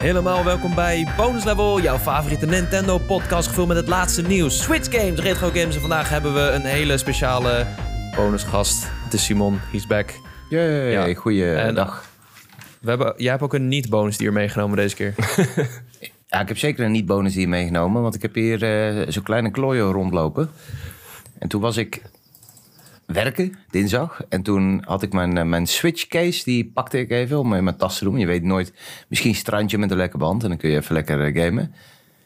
Helemaal welkom bij Bonus Level, jouw favoriete Nintendo podcast gevuld met het laatste nieuws. Switch games, retro games en vandaag hebben we een hele speciale bonusgast. Het is Simon, he's back. Jee, Ja. goeiedag. We hebben, jij hebt ook een niet-bonus dier meegenomen deze keer. Ja, ik heb zeker een niet-bonus hier meegenomen, want ik heb hier eh, zo'n kleine klooien rondlopen. En toen was ik werken, dinsdag. En toen had ik mijn, eh, mijn Switch case, die pakte ik even om in mijn tas te doen. Je weet nooit, misschien strandje met een lekker band en dan kun je even lekker eh, gamen.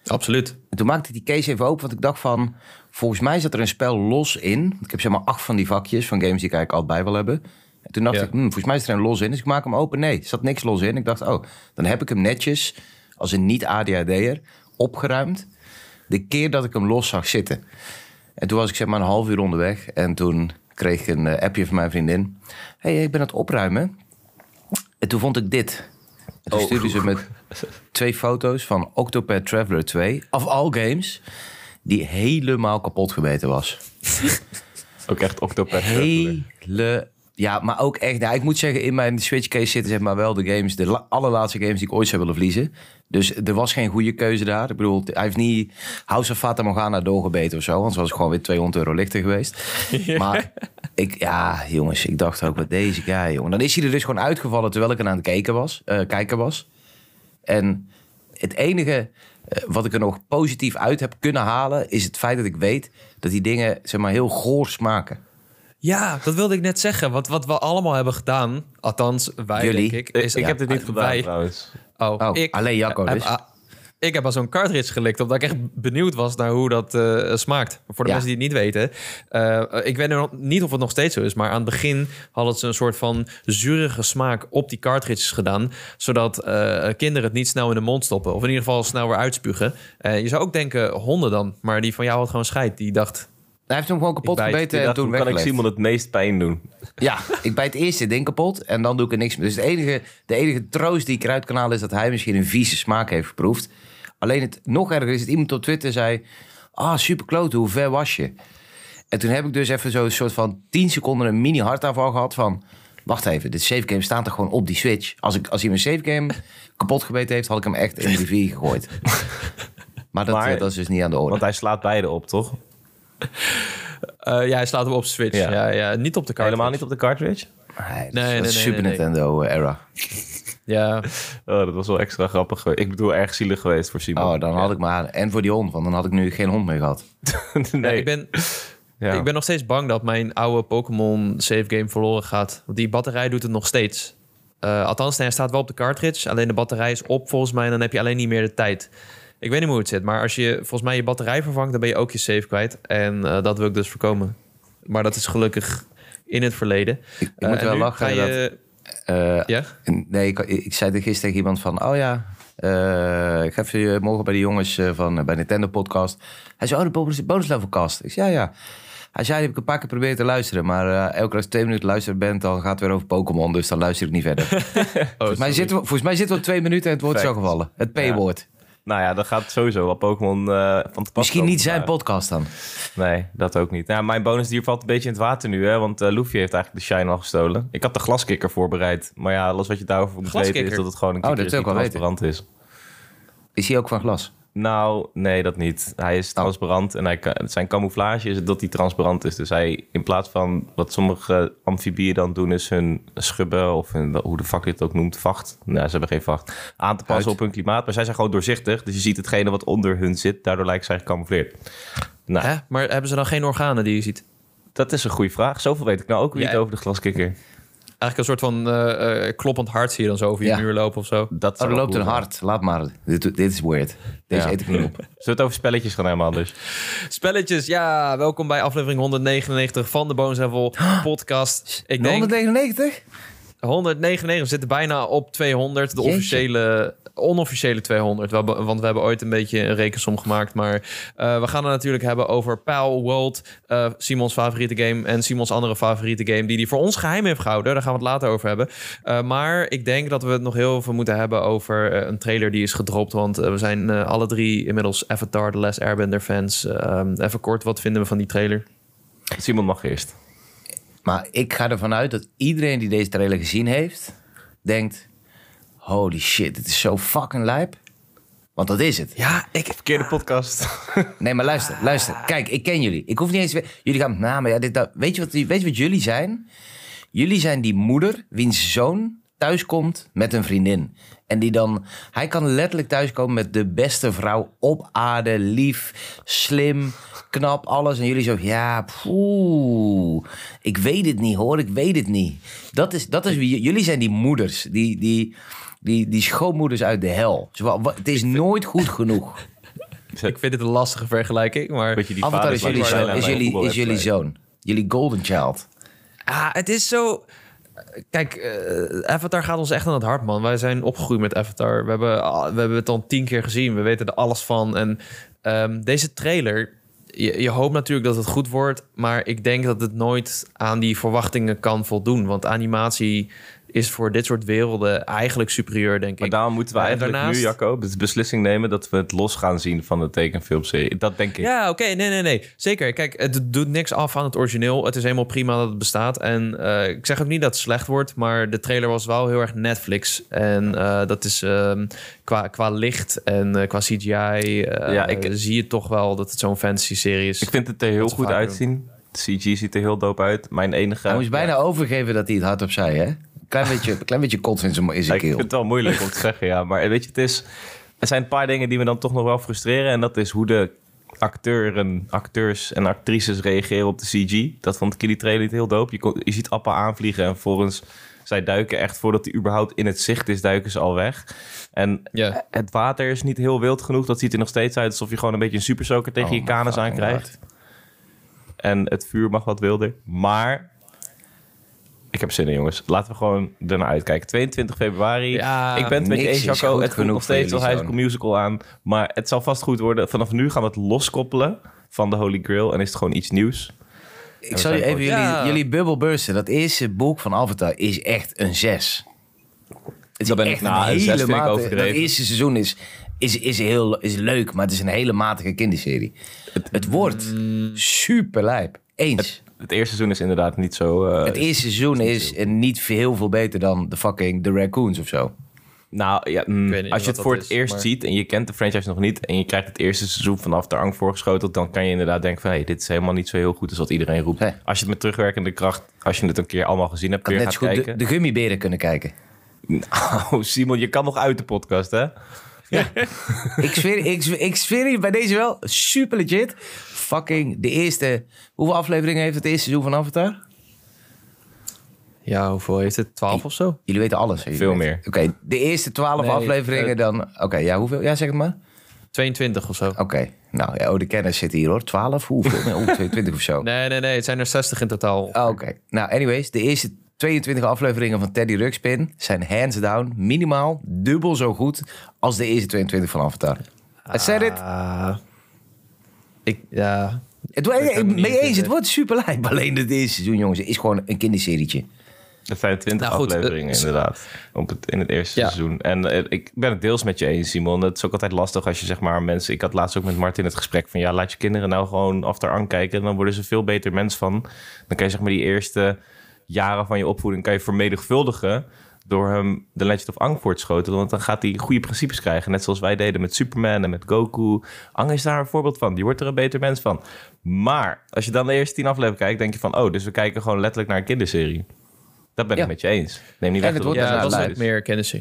Absoluut. En toen maakte ik die case even open, want ik dacht van... Volgens mij zat er een spel los in. Ik heb zeg maar acht van die vakjes van games die ik eigenlijk altijd bij wil hebben. En toen dacht Ja. ik, hm, volgens mij is er een los in. Dus ik maak hem open. Nee, er zat niks los in. Ik dacht, oh, dan heb ik hem netjes als een niet-ADHD'er opgeruimd. De keer dat ik hem los zag zitten. En toen was ik zeg maar een half uur onderweg. En toen kreeg ik een eh, appje van mijn vriendin. hey, ik ben aan het opruimen. En toen vond ik dit. En toen Oh. stuurde ze met twee foto's van Octopath Traveler 2. Of all games. Die helemaal kapot gebeten was. Ook echt Octopath Traveler. Hele... Ja, maar ook echt... Ja, ik moet zeggen, in mijn Switch case zitten zeg maar wel de games... De la- allerlaatste games die ik ooit zou willen verliezen. Dus er was geen goede keuze daar. Ik bedoel, hij heeft niet House of Fata Morgana doorgebeten of zo. Anders was gewoon weer 200 euro lichter geweest. Maar ik... Ja, jongens, ik dacht ook, wat deze guy, jongen. Dan is hij er dus gewoon uitgevallen terwijl ik er aan het kijken was. eh, kijken was. En het enige eh, wat ik er nog positief uit heb kunnen halen... is het feit dat ik weet dat die dingen zeg maar, heel goor smaken. Ja, dat wilde ik net zeggen. Wat, wat we allemaal hebben gedaan, althans wij Jullie? denk ik. Ik, Is, ik ja, heb dit niet gedaan wij- trouwens. Oh, Oh, alleen Jacco heb, dus. ik heb al zo'n cartridge gelikt, omdat ik echt benieuwd was naar hoe dat eh, smaakt. Voor de Ja. mensen die het niet weten. eh, ik weet nog niet of het nog steeds zo is, maar aan het begin hadden ze een soort van zurige smaak op die cartridges gedaan. Zodat eh, kinderen het niet snel in de mond stoppen. Of in ieder geval snel weer uitspugen. Eh, je zou ook denken honden dan, maar die van jou had gewoon scheid. Die dacht, Hij heeft hem gewoon kapot bijt- gebeten en dacht, toen kan ik. Simon het meest pijn doen? Ja, ik bijt eerst het ding kapot en dan doe ik er niks meer. Dus het enige, de enige troost die ik eruit kan halen is dat hij misschien een vieze smaak heeft geproefd. Alleen het nog erger is dat iemand op Twitter zei... Ah, super klote, hoe ver was je? En toen heb ik dus even zo'n soort van 10 seconden een mini hartaanval gehad van... Wacht even, dit save game staat er gewoon op die Switch. Als, ik, als hij mijn save game kapot gebeten heeft, had ik hem echt in de rivier gegooid. Maar dat, Maar- eh, dat is dus niet aan de orde. Want hij slaat beide op, toch? eh, ja, hij slaat hem op Switch. Ja. Ja. Ja, niet op de cartridge. Helemaal niet op de cartridge? Nee, dat is- Nee, dat nee, is nee, Super. Nintendo eh, era. Ja, Oh, dat was wel extra grappig geweest. Ik bedoel, erg zielig geweest voor Simon. Oh, dan had ik maar... En voor die hond, want dan had ik nu geen hond meer gehad. nee. Ja, ik, ben, Ja. ik ben nog steeds bang dat mijn oude Pokémon save game verloren gaat. Want die batterij doet het nog steeds. Eh, althans, hij staat wel op de cartridge. Alleen de batterij is op volgens mij. En dan heb je alleen niet meer de tijd. Ik weet niet hoe het zit. Maar als je volgens mij je batterij vervangt, dan ben je ook je save kwijt. En eh, dat wil ik dus voorkomen. Maar dat is gelukkig in het verleden. Ik, ik Eh, moet wel lachen ga je... Eh, Ja? nee, ik, ik zei er gisteren tegen iemand van... Oh ja, ik ga even morgen bij de jongens van bij Nintendo podcast. Hij zei, oh, de bonus, bonus level cast. Ik zei, ja, ja. Hij zei, heb ik een paar keer proberen te luisteren. Maar eh, elke keer twee minuten luisteren bent, dan gaat het weer over Pokémon. Dus dan luister ik niet verder. volgens, mij zitten we, volgens mij zitten we op twee minuten en het woord is al gevallen. Het P-woord. Nou ja, dat gaat sowieso wel Pokémon eh, van te pas Misschien niet zijn podcast dan. Nee, dat ook niet. Nou, mijn bonusdier valt een beetje in het water nu, hè? Want eh Luffy heeft eigenlijk de shine al gestolen. Ik had de glaskikker voorbereid. Maar ja, alles wat je daarover moet weten is dat het gewoon een Oh, kikker dat is die wel is. Is hij ook van glas? Nou, nee, dat niet. Hij is transparant en hij, kan- zijn camouflage is dat hij transparant is. Dus hij, in plaats van wat sommige amfibieën dan doen, is hun schubben of hun, hoe de fuck je het ook noemt, vacht. Nou, ze hebben geen vacht. Aan te passen op hun klimaat. Maar zij zijn gewoon doorzichtig. Dus je ziet hetgene wat onder hun zit. Daardoor lijkt zij gecamoufleerd. Nou, Hè? Maar hebben ze dan geen organen die je ziet? dat is een goede vraag. Zoveel weet ik nou ook weer Ja. niet over de glaskikker. Eigenlijk een soort van eh, eh, kloppend hart zie je dan zo over je Ja. muur lopen of zo. Dat Oh, er loopt een hart. Laat maar. Dit, dit is weird. Deze Ja. eet ik niet op. Zullen we het over spelletjes gaan hebben anders? Spelletjes, ja, welkom bij aflevering 199 van de Level podcast. Ik denk 199? 199, we zitten bijna op 200, de Jeetje. officiële, onofficiële 200. We hebben, want we hebben ooit een beetje een rekensom gemaakt. Maar eh, we gaan het natuurlijk hebben over Pal World, eh, Simons favoriete game en Simons andere favoriete game, die hij voor ons geheim heeft gehouden. Daar gaan we het later over hebben. Eh, maar ik denk dat we het nog heel veel moeten hebben over een trailer die is gedropt. Want we zijn eh, alle drie inmiddels Avatar The Last Airbender fans. Eh, even kort, wat vinden we van die trailer? Simon mag eerst. Maar ik ga ervan uit dat iedereen die deze trailer gezien heeft, denkt... Holy shit, het is zo fucking lijp. Want dat is het. Ja, ik... Verkeerde podcast. Nee, maar luister, luister. Kijk, ik ken jullie. Ik hoef niet eens... Jullie gaan... Nou, maar ja, dit, dat, weet, je wat, weet je wat jullie zijn? Jullie zijn die moeder wiens zoon thuiskomt met een vriendin. En die dan... Hij kan letterlijk thuiskomen met de beste vrouw op aarde. Lief, slim, knap, alles. En jullie zo... Ja, poeh. Ik weet het niet, hoor. Ik weet het niet. Dat is, dat is wie... Jullie zijn die moeders. Die... die die, die schoonmoeders uit de hel. Het is nooit goed genoeg. Ik vind het een lastige vergelijking, maar... Die Avatar is jullie, zoon, is jullie, is jullie zoon. Jullie golden child. Ah, het is zo... Kijk, eh, Avatar gaat ons echt aan het hart, man. Wij zijn opgegroeid met Avatar. We hebben, we hebben het al tien keer gezien. We weten er alles van. En ehm, deze trailer... Je, je hoopt natuurlijk dat het goed wordt. Maar ik denk dat het nooit aan die verwachtingen kan voldoen. Want animatie is voor dit soort werelden eigenlijk superieur, denk Maar ik. daarom moeten we En eigenlijk daarnaast- nu, Jacco, de beslissing nemen dat we het los gaan zien van de tekenfilmserie. Dat denk ik. Ja, oké. Nee, nee, nee. Zeker. Kijk, het doet niks af aan het origineel. Het is helemaal prima dat het bestaat. En eh, ik zeg ook niet dat het slecht wordt, maar de trailer was wel heel erg Netflix. En eh, dat is ehm, qua, qua licht en eh, qua CGI eh, Ja, ik- zie je toch wel dat het zo'n fantasy-serie is. Ik vind het er heel goed uitzien. De CG ziet er heel dope uit. Mijn enige... Hij moest bijna overgeven dat hij het hardop zei, hè? Klein beetje, klein beetje kots in zijn, in Ja, ik vind keel. het wel moeilijk om te zeggen, ja. Maar weet je, het is... Er zijn een paar dingen die me dan toch nog wel frustreren. En dat is hoe de acteuren, acteurs en actrices reageren op de CG. Dat vond ik in die trailer niet heel dope. Je, kon- je ziet Appa aanvliegen en volgens... Zij duiken echt, voordat hij überhaupt in het zicht is, duiken ze al weg. En Ja. het water is niet heel wild genoeg. Dat ziet er nog steeds uit alsof je gewoon een beetje een super soaker tegen Oh je kanus fucking aankrijgt. En het vuur mag wat wilder. Maar ik heb zin in, jongens. Laten we gewoon ernaar uitkijken. 22 februari. Ja, ik ben het met je eens, Jacco. Het genoeg nog steeds wel High School Musical aan. Maar het zal vast goed worden. Vanaf nu gaan we het loskoppelen van de Holy Grail. En is het gewoon iets nieuws. Ik zal je even jullie, Ja. jullie bubbel bursten. Dat eerste boek van Avatar is echt een 6. Het is Dat ben ik- nou, een hele matige... Overdreven. eerste seizoen is, is, is, heel, is leuk, maar het is een hele matige kinderserie. Het, het wordt super lijp. Eens. Het eerste seizoen is inderdaad niet zo... eh, Het eerste seizoen is eh, niet heel veel beter dan de fucking The Raccoons of zo. Nou ja, mm, als je het voor het is, eerst maar- ziet en je kent de franchise nog niet en je krijgt het eerste seizoen vanaf de ang voorgeschoteld, dan kan je inderdaad denken van hey, dit is helemaal niet zo heel goed als wat iedereen roept. Als je het met terugwerkende kracht, als je het een keer allemaal gezien hebt, Kan weer net gaat zo goed de, kijken. de gummiberen kunnen kijken. Nou, Simon, je kan nog uit de podcast, hè? ik, zweer, ik, zweer, ik zweer je bij deze wel super legit. Fucking de eerste... Hoeveel afleveringen heeft het eerste seizoen van Avatar? Ja, hoeveel heeft het? 12 of zo? Jullie weten alles. Jullie Veel weten- meer. Oké, de eerste twaalf Nee, afleveringen eh, dan... Oké, ja, hoeveel? Ja, zeg het maar. 22 of zo. Oké, nou, ja, oh, de kennis zit hier hoor. 12, hoeveel? Nee, oh, 22 of zo. Nee, nee, nee. Het zijn er 60 in totaal. Oh, Oké, nou, anyways, de eerste 22 afleveringen van Teddy Ruxpin zijn hands down minimaal dubbel zo goed als de eerste 22 van Avatar. I said it. Ah, ik, ja, Het, ik mee eens, het wordt super lijp. Alleen het eerste seizoen, jongens, is gewoon een kinderserietje. Het zijn twintig Nou, goed, afleveringen eh, inderdaad, op het, in het eerste Ja. seizoen. En eh, ik ben het deels met je eens, Simon. Het is ook altijd lastig als je zeg maar mensen... Ik had laatst ook met Martin het gesprek van... ja, laat je kinderen nou gewoon After Ang kijken... en dan worden ze veel beter mens van. Dan kan je zeg maar die eerste jaren van je opvoeding... kan je vermenigvuldigen door hem de Legend of Ang voor te schotelen. Want dan gaat hij goede principes krijgen. Net zoals wij deden met Superman en met Goku. Ang is daar een voorbeeld van. Die wordt er een beter mens van. Maar als je dan de eerste tien afleveringen kijkt... denk je van... oh, dus we kijken gewoon letterlijk naar een kinderserie. Dat ben Ja. ik met je eens. Neem niet En weg het dat wordt ja, dat was meer kennis.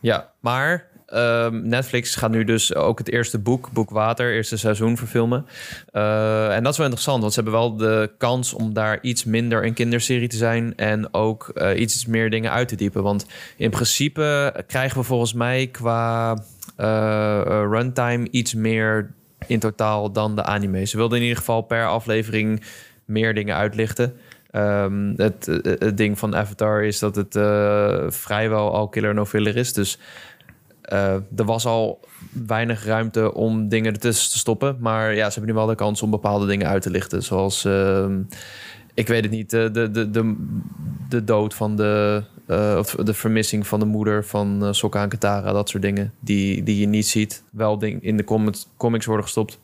Ja, maar ehm, Netflix gaat nu dus ook het eerste boek, Boek Water, eerste seizoen verfilmen. Eh, en dat is wel interessant, want ze hebben wel de kans om daar iets minder een kinderserie te zijn en ook eh, iets meer dingen uit te diepen. Want in principe krijgen we volgens mij qua eh, runtime iets meer in totaal dan de anime. Ze wilden in ieder geval per aflevering meer dingen uitlichten. Ehm, het, het ding van Avatar is dat het vrijwel al killer no filler is. Dus eh, er was al weinig ruimte om dingen ertussen te stoppen. Maar ja, ze hebben nu wel de kans om bepaalde dingen uit te lichten. Zoals, ehm, ik weet het niet, de, de, de, de, de dood van de... eh, of de vermissing van de moeder van uh, Sokka en Katara. Dat soort dingen die, die je niet ziet. Wel ding, in de comics worden gestopt.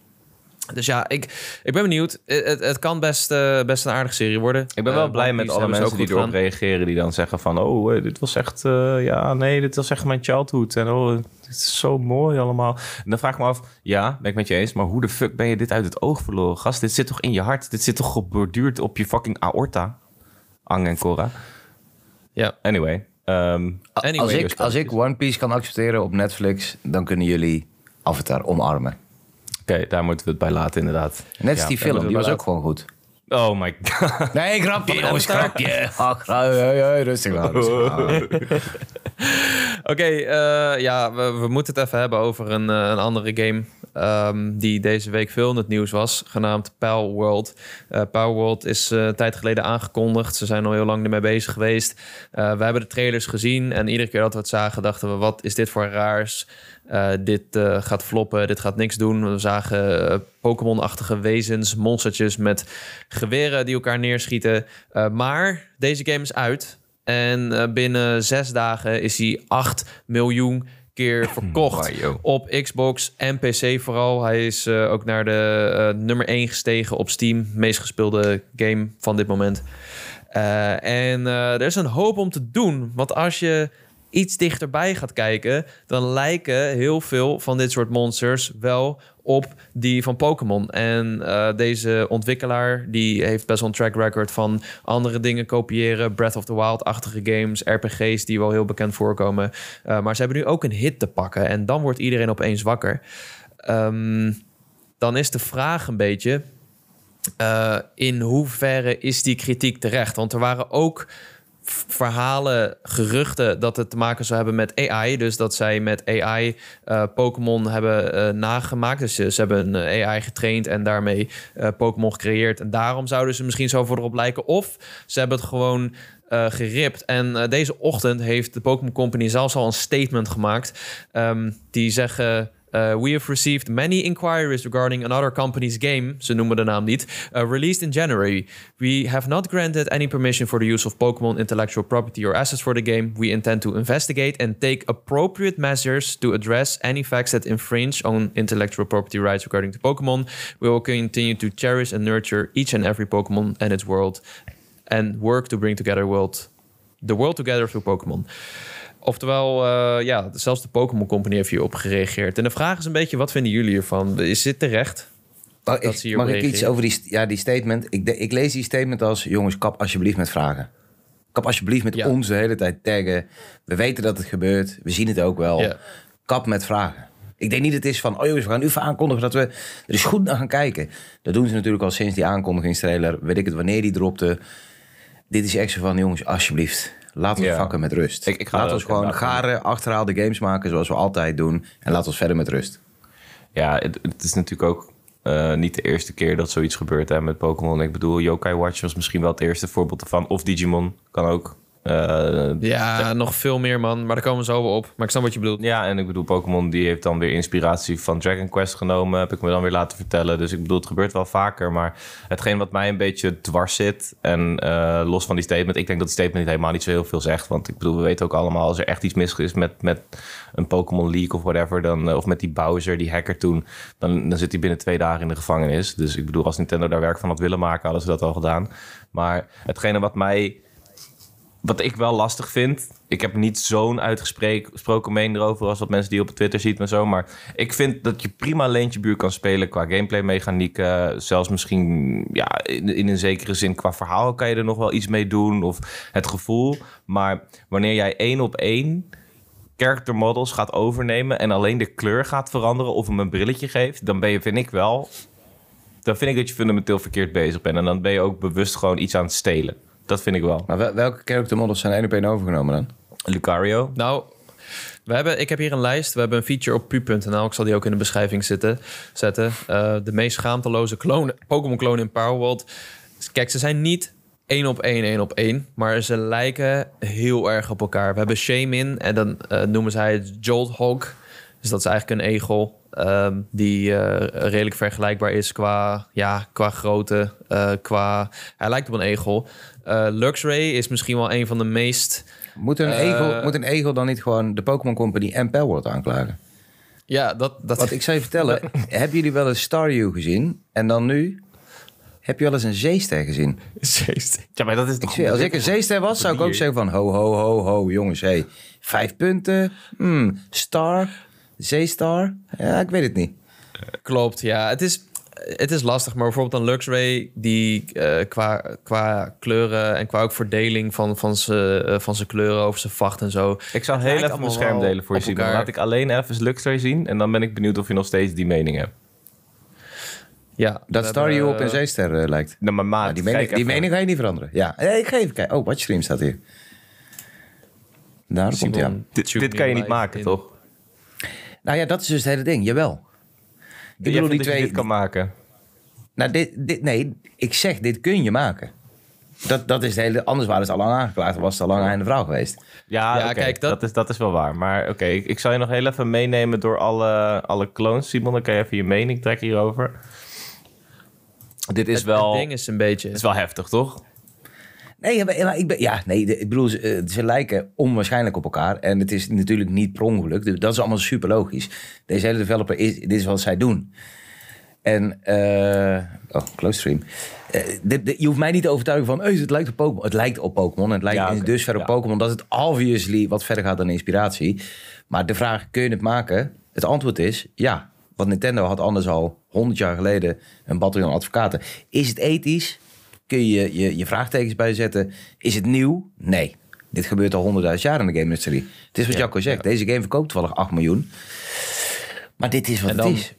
Dus ja, ik, ik ben benieuwd. Het, het, het kan best, eh, best een aardige serie worden. Ik ben wel Eh, blij met alle mensen die erop reageren. Die dan zeggen van, oh, eh, dit was echt, eh, ja, nee, dit was echt mijn childhood. En oh, dit is zo mooi allemaal. En dan vraag ik me af, ja, ben ik met je eens. Maar hoe de fuck ben je dit uit het oog verloren? Gast, dit zit toch in je hart? Dit zit toch geborduurd op je fucking aorta? Ang en Cora. Ja. Anyway. ehm, Anyway, als, ik, dus als ik One Piece kan accepteren op Netflix, dan kunnen jullie Avatar omarmen. Oké, daar moeten we het bij laten inderdaad. Net als die film, die was ook gewoon goed. Oh my god. Nee, grapje, jongens, Avatar? grapje. Hey, rustig aan. Oké, eh, ja, we, we moeten het even hebben over een, eh, een andere game ehm, die deze week veel in het nieuws was, genaamd Pal World. Pal World is een tijd geleden aangekondigd. Ze zijn al heel lang ermee bezig geweest. We hebben de trailers gezien en iedere keer dat we het zagen dachten we, wat is dit voor raars? Dit gaat floppen, dit gaat niks doen. We zagen eh, Pokémon-achtige wezens, monstertjes met geweren die elkaar neerschieten. Maar deze game is uit. En eh, binnen zes dagen is hij 8 miljoen keer verkocht. Op Xbox en PC vooral. Hij is eh, ook naar de eh, nummer 1 gestegen op Steam. Meest gespeelde game van dit moment. En er is een hoop om te doen. Want als je iets dichterbij gaat kijken... dan lijken heel veel van dit soort monsters wel op die van Pokémon. En eh, deze ontwikkelaar die heeft best wel een track record van andere dingen kopiëren. Breath of the Wild-achtige games, RPG's die wel heel bekend voorkomen. Uh, maar ze hebben nu ook een hit te pakken. En dan wordt iedereen opeens wakker. Um, dan is de vraag een beetje... Uh, in hoeverre is die kritiek terecht? Want er waren ook verhalen, geruchten dat het te maken zou hebben met AI. Dus dat zij met AI uh, Pokémon hebben uh, nagemaakt. Dus ze, ze hebben een AI getraind en daarmee Pokémon gecreëerd. En daarom zouden ze misschien zo voor erop lijken. Of ze hebben het gewoon geript. En deze ochtend heeft de Pokémon Company zelfs al een statement gemaakt. Um, die zeggen. Uh, we have received many inquiries regarding another company's game, ze noemen de naam niet, uh, released in January. We have not granted any permission for the use of Pokémon intellectual property or assets for the game. We intend to investigate and take appropriate measures to address any facts that infringe on intellectual property rights regarding to Pokémon. We will continue to cherish and nurture each and every Pokémon and its world and work to bring together world, the world together through Pokémon. Oftewel, uh, ja, zelfs de Pokémon Company heeft hierop gereageerd. En de vraag is een beetje, wat vinden jullie hiervan? Is dit terecht? Mag, ik, mag ik iets over die, ja, die statement? Ik, de, ik, lees die statement als, jongens, kap alsjeblieft met vragen. Kap alsjeblieft met ja. ons de hele tijd taggen. We weten dat het gebeurt. We zien het ook wel. Ja. Kap met vragen. Ik denk niet dat het is van, oh jongens, we gaan nu aankondigen dat we er eens goed naar gaan kijken. Dat doen ze natuurlijk al sinds die aankondigingstrailer. Weet ik het, wanneer die dropte. Dit is echt zo van, jongens, alsjeblieft. Laten we ja. vakken met rust. Ik, ik laten we gewoon gare, achterhaalde games maken zoals we altijd doen. En laten we verder met rust. Ja, het, het is natuurlijk ook uh, niet de eerste keer dat zoiets gebeurt hè, met Pokémon. Ik bedoel, Yokai Watch was misschien wel het eerste voorbeeld ervan. Of Digimon kan ook. Uh, ja, ja, nog veel meer man, maar daar komen we zo op. Maar ik snap wat je bedoelt. Ja, en ik bedoel, Pokémon die heeft dan weer inspiratie van Dragon Quest genomen. Heb ik me dan weer laten vertellen. Dus ik bedoel, het gebeurt wel vaker. Maar hetgeen wat mij een beetje dwars zit. En uh, los van die statement, ik denk dat die statement helemaal niet zo heel veel zegt. Want ik bedoel, we weten ook allemaal, als er echt iets mis is met, met een Pokémon League of whatever. Dan, uh, of met die Bowser, die hacker toen. Dan, dan zit hij binnen twee dagen in de gevangenis. Dus ik bedoel, als Nintendo daar werk van had willen maken, hadden ze dat al gedaan. Maar hetgene wat mij wat ik wel lastig vind. Ik heb niet zo'n uitgesproken mening erover als wat mensen die op Twitter ziet en zo. Maar ik vind dat je prima leentje buur kan spelen qua gameplay mechanieken. Zelfs misschien ja, in, in, een zekere zin qua verhaal kan je er nog wel iets mee doen. Of het gevoel. Maar wanneer jij één op één character models gaat overnemen en alleen de kleur gaat veranderen of hem een brilletje geeft, dan ben je, vind ik wel. Dan vind ik dat je fundamenteel verkeerd bezig bent. En dan ben je ook bewust gewoon iets aan het stelen. Dat vind ik wel. Maar welke character models zijn één op één overgenomen dan? Lucario. Nou, we hebben, ik heb hier een lijst. We hebben een feature op pu.nl. Ik zal die ook in de beschrijving zitten, zetten. Uh, de meest schaamteloze klonen, Pokémon klonen in Power World. Kijk, ze zijn niet één op één, één op één. Maar ze lijken heel erg op elkaar. We hebben Shamin en dan uh, noemen zij het Jolthog. Dus dat is eigenlijk een egel. Uh, die uh, redelijk vergelijkbaar is qua, ja, qua grootte. Uh, qua, hij lijkt op een egel. Uh, Luxray is misschien wel een van de meest... Moet een, egel, moet een egel dan niet gewoon de Pokémon Company en Palworld aanklagen? Ja, dat... dat Want ik zou je vertellen, hebben jullie wel eens Stardew gezien? En dan nu, heb je wel eens een zeester gezien? Zeest. Ja, maar dat is Ik toch... zweer, als ik een zeester was, zou ik ook zeggen van... Ho, ho, ho, ho, jongens, hey. Vijf punten, hmm, star, zeestar. Ja, ik weet het niet. Klopt, ja. Het is, het is lastig, maar bijvoorbeeld een Luxray... die eh, qua, qua kleuren en qua ook verdeling van, van zijn van zijn kleuren... over zijn vacht en zo... Ik zou Het heel even mijn scherm delen voor je zien. Laat ik alleen even Luxray zien. En dan ben ik benieuwd of je nog steeds die mening hebt. Ja, Dat Stardew hebben, op een zeester eh, lijkt. Nou, maar maat, Maar die mening, die mening ga je niet veranderen. Ja, ik ga even kijken. Oh, watchstream staat hier. Daar komt hij aan. Simon, Dit, kan je niet maken, in. toch? Nou ja, dat is dus het hele ding. Jawel. Ik Ik bedoel, die dat je twee... dit kan maken. Nou, dit, dit, nee, ik zeg, dit kun je maken. Dat, dat is het hele... Anders waren ze al lang aangeklaagd. Was het al lang einde verhaal geweest. Ja, kijk, dat- dat... is, dat is wel waar. Maar oké, ik, ik zal je nog heel even meenemen door alle, alle clones. Simon, dan kan je even je mening trekken hierover. Dit is Het, wel, het ding is een beetje... het is wel heftig, toch? Nee, maar, ik ben, ja, nee, de- ik bedoel, ze, eh, ze lijken onwaarschijnlijk op elkaar. En het is natuurlijk niet per ongeluk. Dus Dat is allemaal super logisch. Deze hele developer, is, dit is wat zij doen. En, eh oh, close stream. Dit- dit- je hoeft mij niet te overtuigen van, hey, het lijkt op Pokémon. Het lijkt op Pokémon. Het lijkt Ja, oké. dusver op. Pokémon dat het obviously wat verder gaat dan inspiratie. Maar de vraag, kun je het maken? Het antwoord is ja. Want Nintendo had anders al 100 jaar geleden een bataljon advocaten. Is het ethisch? Kun je je, je vraagtekens bijzetten? Is het nieuw? Nee. Dit gebeurt al honderdduizend jaar in de game-industrie. Het is wat Ja, Jacco zegt. Deze game verkoopt toevallig 8 miljoen. Maar dit is wat En het dan- is.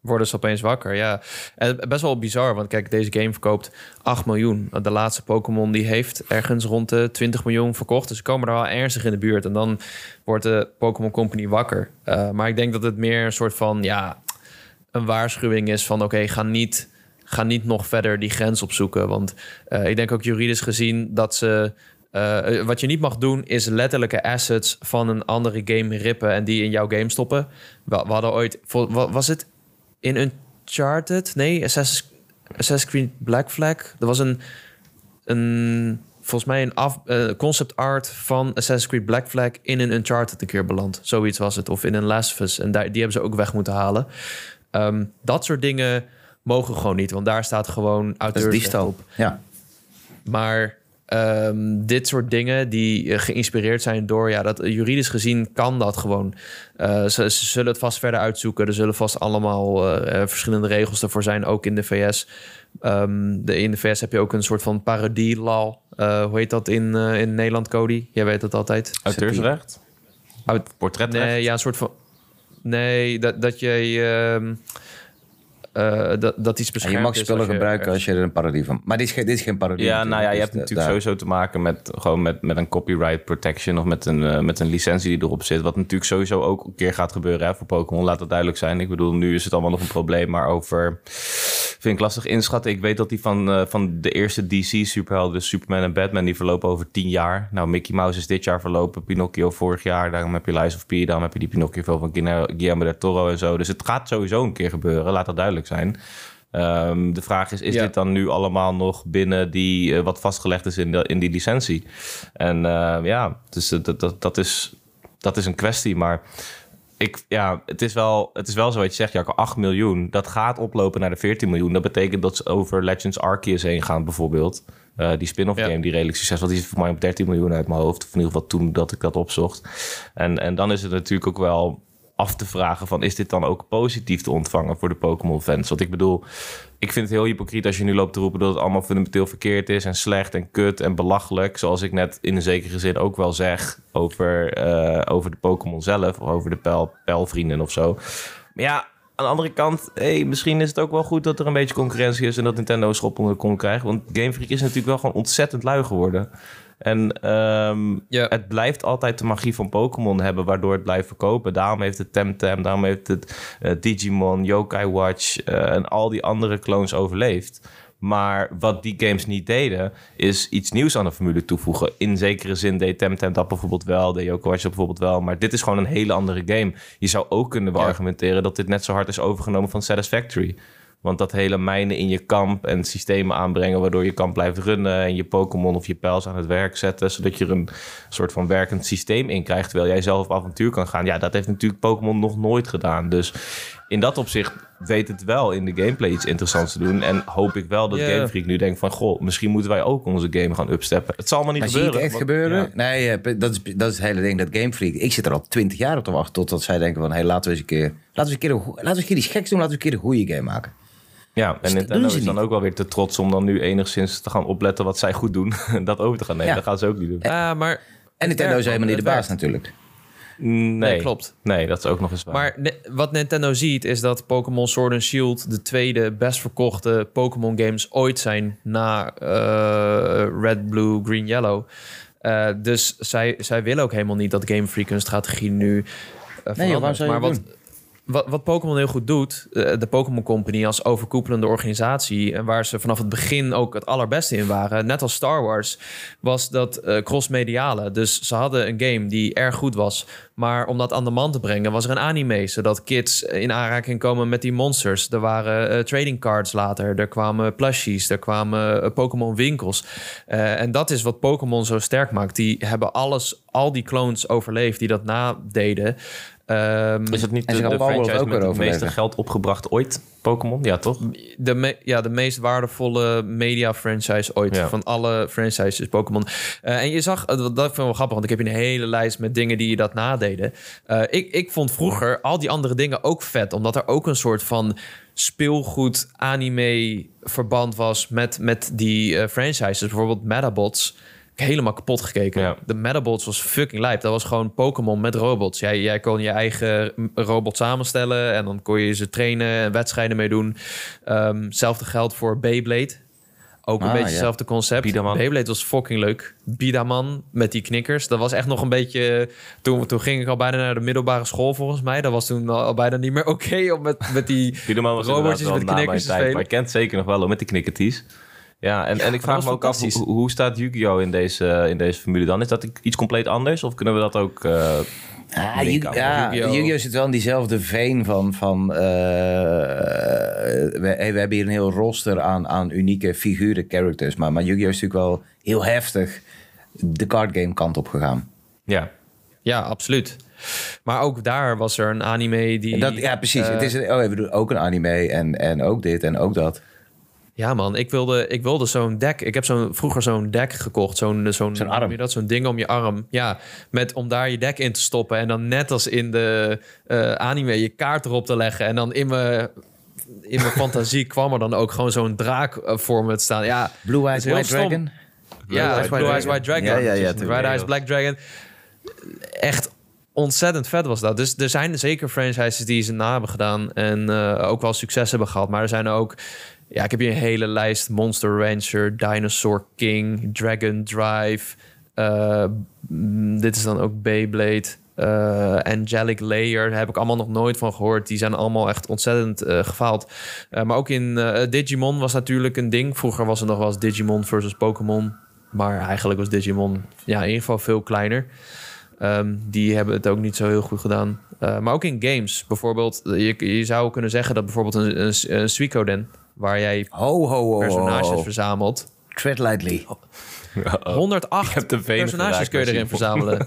worden ze opeens wakker. Ja, en best wel bizar, want kijk, deze game verkoopt 8 miljoen. De laatste Pokémon die heeft ergens rond de 20 miljoen verkocht. Dus ze komen er wel ernstig in de buurt. En dan wordt de Pokémon Company wakker. Eh, maar ik denk dat het meer een soort van, ja, een waarschuwing is van... oké, ga niet... Ga niet nog verder die grens opzoeken. Want eh, ik denk ook juridisch gezien dat ze. eh, wat je niet mag doen, is letterlijke assets van een andere game rippen en die in jouw game stoppen. We, hadden ooit. Was het in Uncharted? Nee, Assassin's, Assassin's Creed Black Flag. Er was een. een volgens mij een af, eh, concept art van Assassin's Creed Black Flag in een Uncharted een keer beland. Zoiets was het. Of in een Last of Us. En die hebben ze ook weg moeten halen. Ehm, dat soort dingen mogen gewoon niet. Want daar staat gewoon Dat is auteursrecht op. Ja. Maar ehm, dit soort dingen die eh, geïnspireerd zijn door, ja, dat juridisch gezien kan dat gewoon. Eh, ze, ze zullen het vast verder uitzoeken. Er zullen vast allemaal eh, verschillende regels ervoor zijn, ook in de VS. Ehm, de, in de VS heb je ook een soort van parodie-law. Eh, hoe heet dat in, eh, in Nederland, Cody? Jij weet het altijd. Auteursrecht? Aut- Portretrecht? Nee, ja, een soort van. Nee, dat, dat je. ehm, eh, dat, dat iets En beschermd je mag spullen als je gebruiken als je er een parodie van... Maar dit is, geen- dit is geen parodie. Ja, nou ja, je dus hebt natuurlijk daar- sowieso te maken met, gewoon met, met een copyright protection of met een, eh, met een licentie die erop zit. Wat natuurlijk sowieso ook een keer gaat gebeuren hè, voor Pokémon, laat dat duidelijk zijn. Ik bedoel, nu is het allemaal nog een probleem, maar over... Vind ik lastig inschatten. Ik weet dat die van, eh, van de eerste DC superhelden, dus Superman en Batman, die verlopen over tien jaar. Nou, Mickey Mouse is dit jaar verlopen, Pinocchio vorig jaar. Daarom heb je Lies of P, daarom heb je die Pinocchio van Guillermo del Toro en zo. Dus het gaat sowieso een keer gebeuren, laat dat duidelijk zijn. Ehm, de vraag is, is Ja. dit dan nu allemaal nog binnen die, eh, wat vastgelegd is in, de, in die licentie? En eh, ja, dus dat, dat, dat, is, dat is een kwestie. Maar ik, ja, het, is wel, het is wel zo wat je zegt, Jacco, 8 miljoen. Dat gaat oplopen naar de 14 miljoen. Dat betekent dat ze over Legends Arceus heen gaan bijvoorbeeld. Eh, die spin-off Ja. game die redelijk succesvol was. Die is voor mij op 13 miljoen uit mijn hoofd. Of in ieder geval toen dat ik dat opzocht. En, en dan is het natuurlijk ook wel af te vragen van... is dit dan ook positief te ontvangen voor de Pokémon-fans? Want ik bedoel, ik vind het heel hypocriet als je nu loopt te roepen... dat het allemaal fundamenteel verkeerd is en slecht en kut en belachelijk. Zoals ik net in een zekere zin ook wel zeg over, eh, over de Pokémon zelf... of over de pijl, pijlvrienden of zo. Maar ja, aan de andere kant, hey, misschien is het ook wel goed dat er een beetje concurrentie is en dat Nintendo een schop onder. Want Game Freak is natuurlijk wel gewoon ontzettend lui geworden. En ehm, het blijft altijd de magie van Pokémon hebben, waardoor het blijft verkopen. Daarom heeft het Temtem, daarom heeft het eh, Digimon, Yokai Watch eh, en al die andere clones overleefd. Maar wat die games niet deden, is iets nieuws aan de formule toevoegen. In zekere zin deed Temtem dat bijvoorbeeld wel, deed Yokai Watch dat bijvoorbeeld wel. Maar dit is gewoon een hele andere game. Je zou ook kunnen Ja. argumenteren dat dit net zo hard is overgenomen van Satisfactory. Want dat hele mijnen in je kamp en systemen aanbrengen... waardoor je kan blijven runnen en je Pokémon of je pijls aan het werk zetten... zodat je er een soort van werkend systeem in krijgt... terwijl jij zelf op avontuur kan gaan. Ja, dat heeft natuurlijk Pokémon nog nooit gedaan. Dus in dat opzicht weet het wel in de gameplay iets interessants te doen. En hoop ik wel dat Ja. Game Freak nu denkt van... goh, misschien moeten wij ook onze game gaan upsteppen. Het zal maar niet Maar zie je gebeuren. het echt want- gebeuren? ja. Nee, eh, dat is, dat is het hele ding. Dat Game Freak. Ik zit er al twintig jaar op te wachten. Totdat zij denken van... Hey, laten we eens een keer... Laten we eens een keer, laten we eens een keer iets geks doen. Laten we eens een keer een goede game maken. Ja, Dus en dat Nintendo doen is dan niet. ook wel weer te trots om dan nu enigszins te gaan opletten wat zij goed doen. en dat over te gaan nemen. Ja. Dat gaan ze ook niet doen. Ja, maar... En Nintendo is helemaal niet de baas werkt. natuurlijk. Nee, Nee, klopt. Nee, dat is ook nog eens waar. Maar ne- wat Nintendo ziet is dat Pokémon Sword and Shield de tweede best verkochte Pokémon games ooit zijn na eh, Red, Blue, Green, Yellow. Eh, dus zij, zij willen ook helemaal niet dat Game Freak hun strategie nu joh, waarom verandert. zou je maar het wat, wat, wat Pokémon heel goed doet, eh, de Pokémon Company als overkoepelende organisatie, en waar ze vanaf het begin ook het allerbeste in waren, net als Star Wars, was dat eh, cross-mediale. Dus ze hadden een game die erg goed was, maar om dat aan de man te brengen, was er een anime, zodat kids in aanraking komen met die monsters. Er waren eh, trading cards later, er kwamen plushies, er kwamen eh, Pokémon winkels. Eh, en dat is wat Pokémon zo sterk maakt. Die hebben alles, al die clones overleefd die dat nadeden. Ehm, is het niet En de, de franchise ook met het meeste geld opgebracht ooit? Pokémon? Ja, toch? de, me- ja, de meest waardevolle media franchise ooit. Ja. Van alle franchises Pokémon. Eh, en je zag, eh, dat vind ik wel grappig, want ik heb hier een hele lijst met dingen die je dat nadeden. Eh, ik, ik vond vroeger al die andere dingen ook vet, omdat er ook een soort van speelgoed anime verband was met, met die franchises. Bijvoorbeeld Metabots. Helemaal kapot gekeken. Ja. De Metabots was fucking lijp. Dat was gewoon Pokémon met robots. Jij, jij kon je eigen robot samenstellen en dan kon je ze trainen en wedstrijden mee doen. Ehm hetzelfde geldt voor Beyblade. Ook een Ah, beetje ja. hetzelfde concept. Bidaman. Beyblade was fucking leuk. Bidaman met die knikkers. Dat was echt nog een beetje... Toen, toen ging ik al bijna naar de middelbare school volgens mij. Dat was toen al bijna niet meer oké om met, met die robotjes met knikkers te. Maar spelen. ik ken het zeker nog wel hoor, met die knikkerties. Ja, en, en ik vraag me ook af, hoe, hoe staat Yu-Gi-Oh! In deze, in deze formule dan? Is dat iets compleet anders? Of kunnen we dat ook... eh, Ah, Link Yu- ja, Yu-Gi-Oh! Zit wel in diezelfde veen van... van eh, we, hey, we hebben hier een heel roster aan, aan unieke figuren, characters. Maar, maar Yu-Gi-Oh! is natuurlijk wel heel heftig de card game kant op gegaan. ja, Ja, absoluut. Maar ook daar was er een anime die... Dat, ja, precies. eh, het is, een- oh, we doen ook een anime en, en ook dit en ook dat. Ja, man, ik wilde, ik wilde zo'n deck. Ik heb zo'n, vroeger zo'n deck gekocht. Zo'n, zo'n, Zo'n hoe arm. dat? Zo'n ding om je arm. Ja, met, om daar je deck in te stoppen. En dan net als in de eh, anime je kaart erop te leggen. En dan in mijn, in mijn fantasie kwam er dan ook gewoon zo'n draak eh, voor me te staan. Ja, Blue Eyes White stom. Dragon. Ja, Eyes Blue Eyes White Dragon. Dragon. Ja, ja, ja, Red. Eyes Black Dragon. Echt ontzettend vet was dat. Dus er zijn zeker franchises die ze na hebben gedaan en eh, ook wel succes hebben gehad. Maar er zijn ook, ja, ik heb hier een hele lijst: Monster Rancher, Dinosaur King, Dragon Drive. eh, mm, dit is dan ook Beyblade. eh, Angelic Layer, daar heb ik allemaal nog nooit van gehoord. Die zijn allemaal echt ontzettend eh, gefaald. Maar ook in Digimon was natuurlijk een ding. Vroeger was er nog wel eens Digimon versus Pokémon. Maar eigenlijk was Digimon ja, in ieder geval veel kleiner. Ehm, die hebben het ook niet zo heel goed gedaan. Maar ook in games. Bijvoorbeeld, je, je zou kunnen zeggen dat bijvoorbeeld een, een, een. Waar jij Ho, ho, ho, personages ho, ho. verzamelt... Tread lightly. 108 heb de venen personages geraakt kun je erin verzamelen.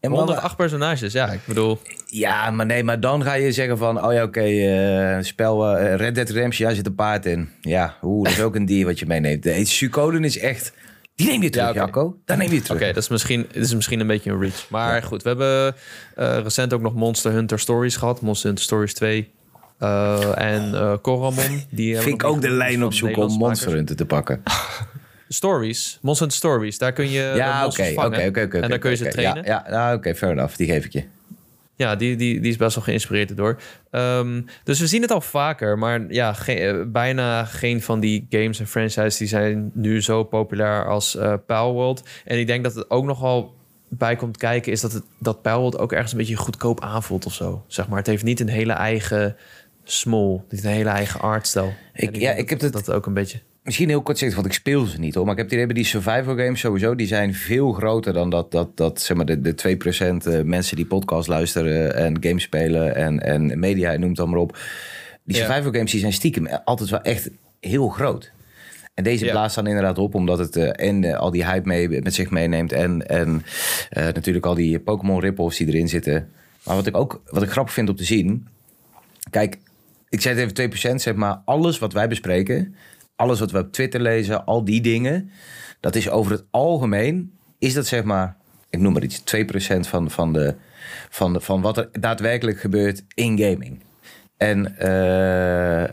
En wat- 108 personages, ja. Ik bedoel, Ja, maar nee, maar dan ga je zeggen van... Oh ja, oké, eh, spel eh, Red Dead Redemption, ja, zit een paard in. Ja, oeh, dat is ook een dier wat je meeneemt. De Suikoden is echt... Die neem je terug, Ja, oké. Jacco. Dat neem je oké, terug. dat is misschien, dit is misschien een beetje een reach. Maar goed, we hebben eh, recent ook nog Monster Hunter Stories gehad. Monster Hunter Stories 2. Eh, en eh Coromon. Die hebben Vind ik ook de lijn van op zoek om Monster. Hunter te pakken. Stories. Monster Hunter Stories. Daar kun je Ja, oké, oké, oké. oké, En dan kun je ze trainen. Ja, ja nou, oké, fair enough. Die geef ik je. Ja, die, die, die is best wel geïnspireerd door. Ehm, dus we zien het al vaker, maar ja, ge- eh, bijna geen van die games en franchises die zijn nu zo populair als eh Palworld. En ik denk dat het ook nogal bij komt kijken, is dat, het, dat Palworld ook ergens een beetje goedkoop aanvoelt of zo. Zeg maar, het heeft niet een hele eigen small, niet een hele eigen artstijl. Ik- ja, ik heb dat, het- dat ook een beetje. Misschien heel kort zeggen, want ik speel ze niet hoor. Maar ik heb het idee die survival games sowieso. Die zijn veel groter dan dat, dat, dat zeg maar, de, de 2% eh, mensen die podcast luisteren en games spelen en, en media, noem het allemaal op. Die Ja. survival games die zijn stiekem altijd wel echt heel groot. En deze Ja. blaast dan inderdaad op, omdat het eh, en eh, al die hype mee, met zich meeneemt. En, en eh, natuurlijk al die Pokémon rip-offs die erin zitten. Maar wat ik ook wat ik grappig vind om te zien. Kijk, ik zei het even 2%, zeg maar. Alles wat wij bespreken, alles wat we op Twitter lezen, al die dingen. Dat is over het algemeen, is dat zeg maar, ik noem maar iets, 2% van, van, de, van, van wat er daadwerkelijk gebeurt in gaming. En eh,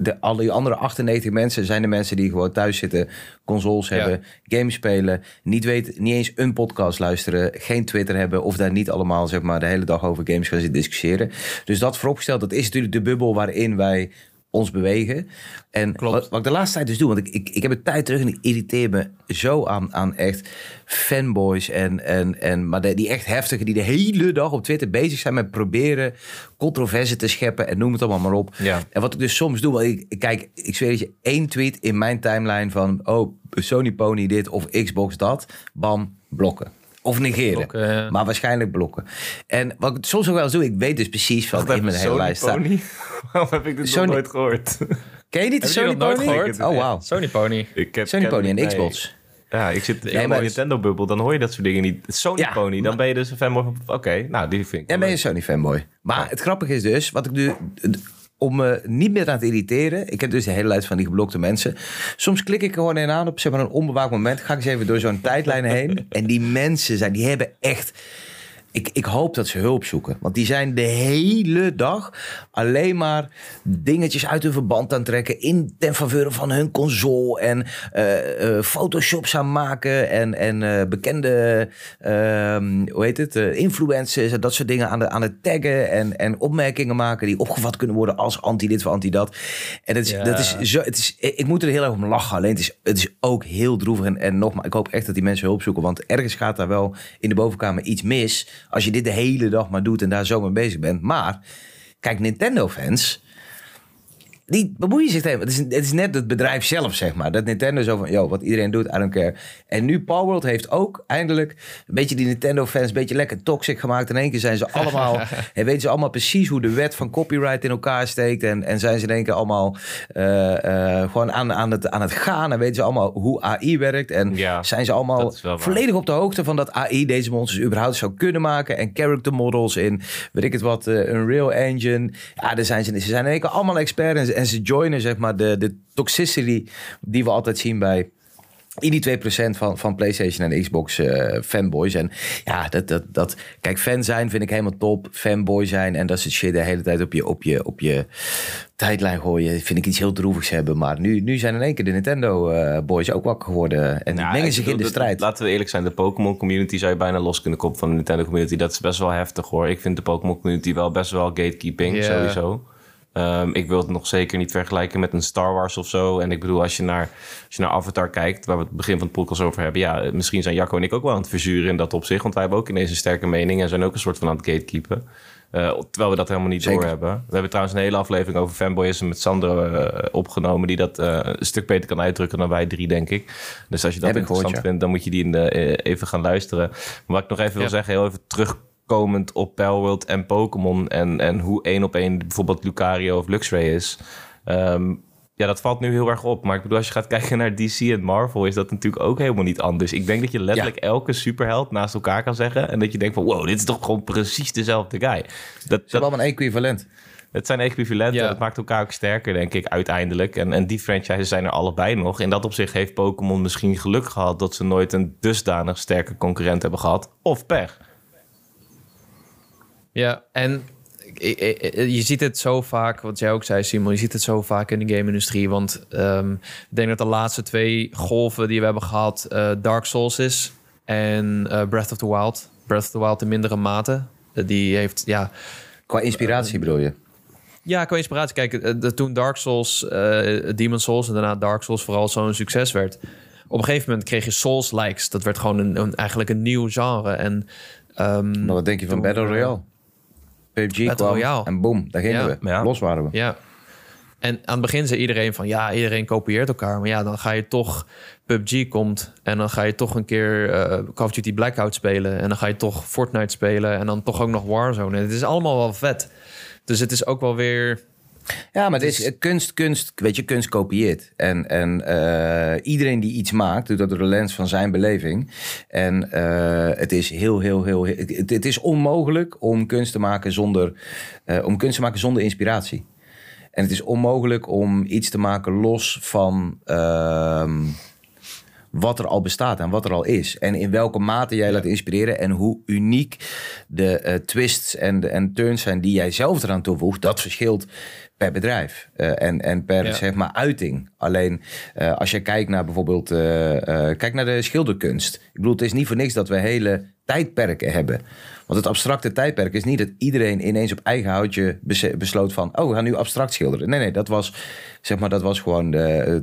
de, al die andere 98 mensen zijn de mensen die gewoon thuis zitten, consoles Ja. hebben, games spelen, niet, weten, niet eens een podcast luisteren, geen Twitter hebben of daar niet allemaal zeg maar, de hele dag over games gaan zitten discussiëren. Dus dat vooropgesteld, dat is natuurlijk de bubbel waarin wij ons bewegen. En Klopt. wat, wat ik de laatste tijd dus doe, want ik, ik, ik heb een tijd terug en ik irriteer me zo aan, aan echt fanboys en, en, en maar de- die echt heftige, die de hele dag op Twitter bezig zijn met proberen controverse te scheppen en noem het allemaal maar op. Ja. En wat ik dus soms doe, want ik, ik kijk, ik zweer dat je één tweet in mijn timeline van, oh, Sony Pony dit of Xbox dat, bam, blokken. Of negeren. Blokken, ja. Maar waarschijnlijk blokken. En wat ik soms ook wel eens doe, ik weet dus precies van Wacht in mijn hele lijst staat. Pony? Waarom heb ik dit Sony- nog nooit gehoord? Ken je niet de Sony nooit Pony? gehoord? Oh, wauw. Sony Pony. Ik heb Sony Pony en Xbox. Ja, ik zit in maar- Nintendo-bubbel, dan hoor je dat soort dingen niet. Sony Ja, Pony, dan maar- ben je dus een fanboy van... Oké, nou, die vind ik wel ben je een Sony fanboy. Maar het grappige is dus, wat ik nu... Om me niet meer aan te irriteren. Ik heb dus de hele lijst van die geblokte mensen. Soms klik ik er gewoon in aan op zeg maar, een onbewaakt moment. Ga ik eens even door zo'n tijdlijn heen. En die mensen zijn, die hebben echt... Ik, ik hoop dat ze hulp zoeken. Want die zijn de hele dag alleen maar dingetjes uit hun verband aan het trekken. In ten faveur van hun console. En eh, photoshops aan maken. En, en eh, bekende, ehm, hoe heet het, influencers. En dat soort dingen aan, de, aan het taggen. En, en opmerkingen maken die opgevat kunnen worden als anti dit of anti dat. En het is, Ja. dat is zo, het is, ik moet er heel erg om lachen. Alleen het is, het is ook heel droevig. En, en nogmaals, ik hoop echt dat die mensen hulp zoeken. Want ergens gaat daar wel in de bovenkamer iets mis. Als je dit de hele dag maar doet en daar zo mee bezig bent. Maar, kijk, Nintendo-fans... Die bemoeien zich helemaal. Het is, het is net het bedrijf zelf, zeg maar. Dat Nintendo zo van, yo, wat iedereen doet, I don't care. En nu Palworld heeft ook eindelijk een beetje die Nintendo-fans een beetje lekker toxic gemaakt. In één keer zijn ze allemaal, en weten ze allemaal precies hoe de wet van copyright in elkaar steekt. En, en zijn ze in één keer allemaal eh, eh, gewoon aan, aan, het, aan het gaan. En weten ze allemaal hoe AI werkt. En Ja, zijn ze allemaal volledig op de hoogte van dat AI deze monsters überhaupt zou kunnen maken. En character models in, weet ik het wat, eh, Unreal Engine. Ja, daar zijn ze, ze zijn in één keer allemaal expert en ze, en ze joinen zeg maar de, de toxicity die we altijd zien bij in die 2% van, van PlayStation en Xbox eh, fanboys. En ja, dat, dat, dat, kijk, fan zijn vind ik helemaal top. Fanboy zijn en dat soort shit de hele tijd op je, op je, op je tijdlijn gooien. Vind ik iets heel droevigs hebben. Maar nu, nu zijn in één keer de Nintendo eh, boys ook wakker geworden. En die Nou, mengen zich in de dat- strijd. Laten we eerlijk zijn, de Pokémon community zou je bijna los kunnen koppen van de Nintendo community. Dat is best wel heftig hoor. Ik vind de Pokémon community wel best wel gatekeeping, sowieso. Ehm, ik wil het nog zeker niet vergelijken met een Star Wars of zo. En ik bedoel, als je naar, als je naar Avatar kijkt, waar we het begin van de podcast over hebben. Ja, misschien zijn Jacco en ik ook wel aan het verzuren in dat opzicht. Want wij hebben ook ineens een sterke mening en zijn ook een soort van aan het gatekeepen. Eh, terwijl we dat helemaal niet Zeker. doorhebben. We hebben trouwens een hele aflevering over fanboyisme met Sandro eh, opgenomen. Die dat eh, een stuk beter kan uitdrukken dan wij drie, denk ik. Dus als je dat Heb interessant gehoord, ja. vindt, dan moet je die in de, even gaan luisteren. Maar wat ik nog even wil zeggen, heel even terugkomend op Palworld en Pokémon. En, en hoe één op één bijvoorbeeld Lucario of Luxray is. Ehm, ja, dat valt nu heel erg op. Maar ik bedoel, als je gaat kijken naar DC en Marvel, is dat natuurlijk ook helemaal niet anders. Ik denk dat je letterlijk elke superheld naast elkaar kan zeggen. En dat je denkt van, wow, dit is toch gewoon precies dezelfde guy. Dat, hebben allemaal een equivalent. het zijn equivalenten. Ja. Dat maakt elkaar ook sterker, denk ik, uiteindelijk. En, en die franchises zijn er allebei nog. In dat opzicht heeft Pokémon misschien geluk gehad... dat ze nooit een dusdanig sterke concurrent hebben gehad. Of pech. Ja, en je ziet het zo vaak, wat jij ook zei, Simon, je ziet het zo vaak in de game-industrie. Want ehm, ik denk dat de laatste twee golven die we hebben gehad, eh, Dark Souls is en eh, Breath of the Wild. Breath of the Wild in mindere mate. Eh, die heeft, ja, Qua inspiratie bedoel je? ja, qua inspiratie. Kijk, de- toen Dark Souls, Demon Souls en daarna Dark Souls vooral zo'n succes werd. Op een gegeven moment kreeg je Souls-likes. Dat werd gewoon een, een- eigenlijk een nieuw genre. En ehm, Maar wat denk je van Battle Royale? PUBG Battle kwam Royale. en boom, daar gingen Ja. we. Ja. Los waren we. Ja. En aan het begin zei iedereen van ja, iedereen kopieert elkaar. Maar ja, dan ga je toch PUBG komt en dan ga je toch een keer eh, Call of Duty Blackout spelen. En dan ga je toch Fortnite spelen en dan toch ook nog Warzone. En het is allemaal wel vet. Dus het is ook wel weer Ja, maar het is eh, kunst, kunst, weet je, kunst kopieert. En, en eh, iedereen die iets maakt, doet dat door de lens van zijn beleving. En eh, het is heel, heel, heel, het, het is onmogelijk om kunst te maken zonder, om kunst te maken zonder inspiratie. En het is onmogelijk om iets te maken los van ehm, wat er al bestaat en wat er al is. En in welke mate jij laat inspireren en hoe uniek de twists en, de, en turns zijn die jij zelf eraan toevoegt, dat verschilt per bedrijf eh, en, en per Ja. zeg maar uiting. Alleen eh, als je kijkt naar bijvoorbeeld eh, kijk naar de schilderkunst. Ik bedoel, het is niet voor niks dat we hele tijdperken hebben. Want het abstracte tijdperk is niet dat iedereen ineens op eigen houtje bes- besloot van... oh, we gaan nu abstract schilderen. Nee, nee, dat was, zeg maar, dat was gewoon...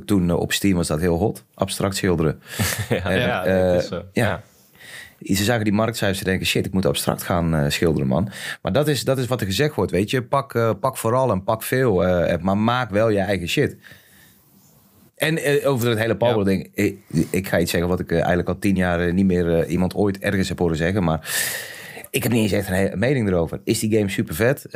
toen op Steam was dat heel hot, abstract schilderen. Ja, En, ja, dat is zo. ja. Ze zagen die marktcijfers en denken... shit, ik moet abstract gaan eh, schilderen, man. Maar dat is, dat is wat er gezegd wordt, weet je. Pak, eh, pak vooral en pak veel, eh, maar maak wel je eigen shit. En over het hele Ja. ding. Ik, ik ga iets zeggen wat ik eigenlijk al tien jaar niet meer iemand ooit ergens heb horen zeggen. Maar ik heb niet eens echt een mening erover. Is die game super vet?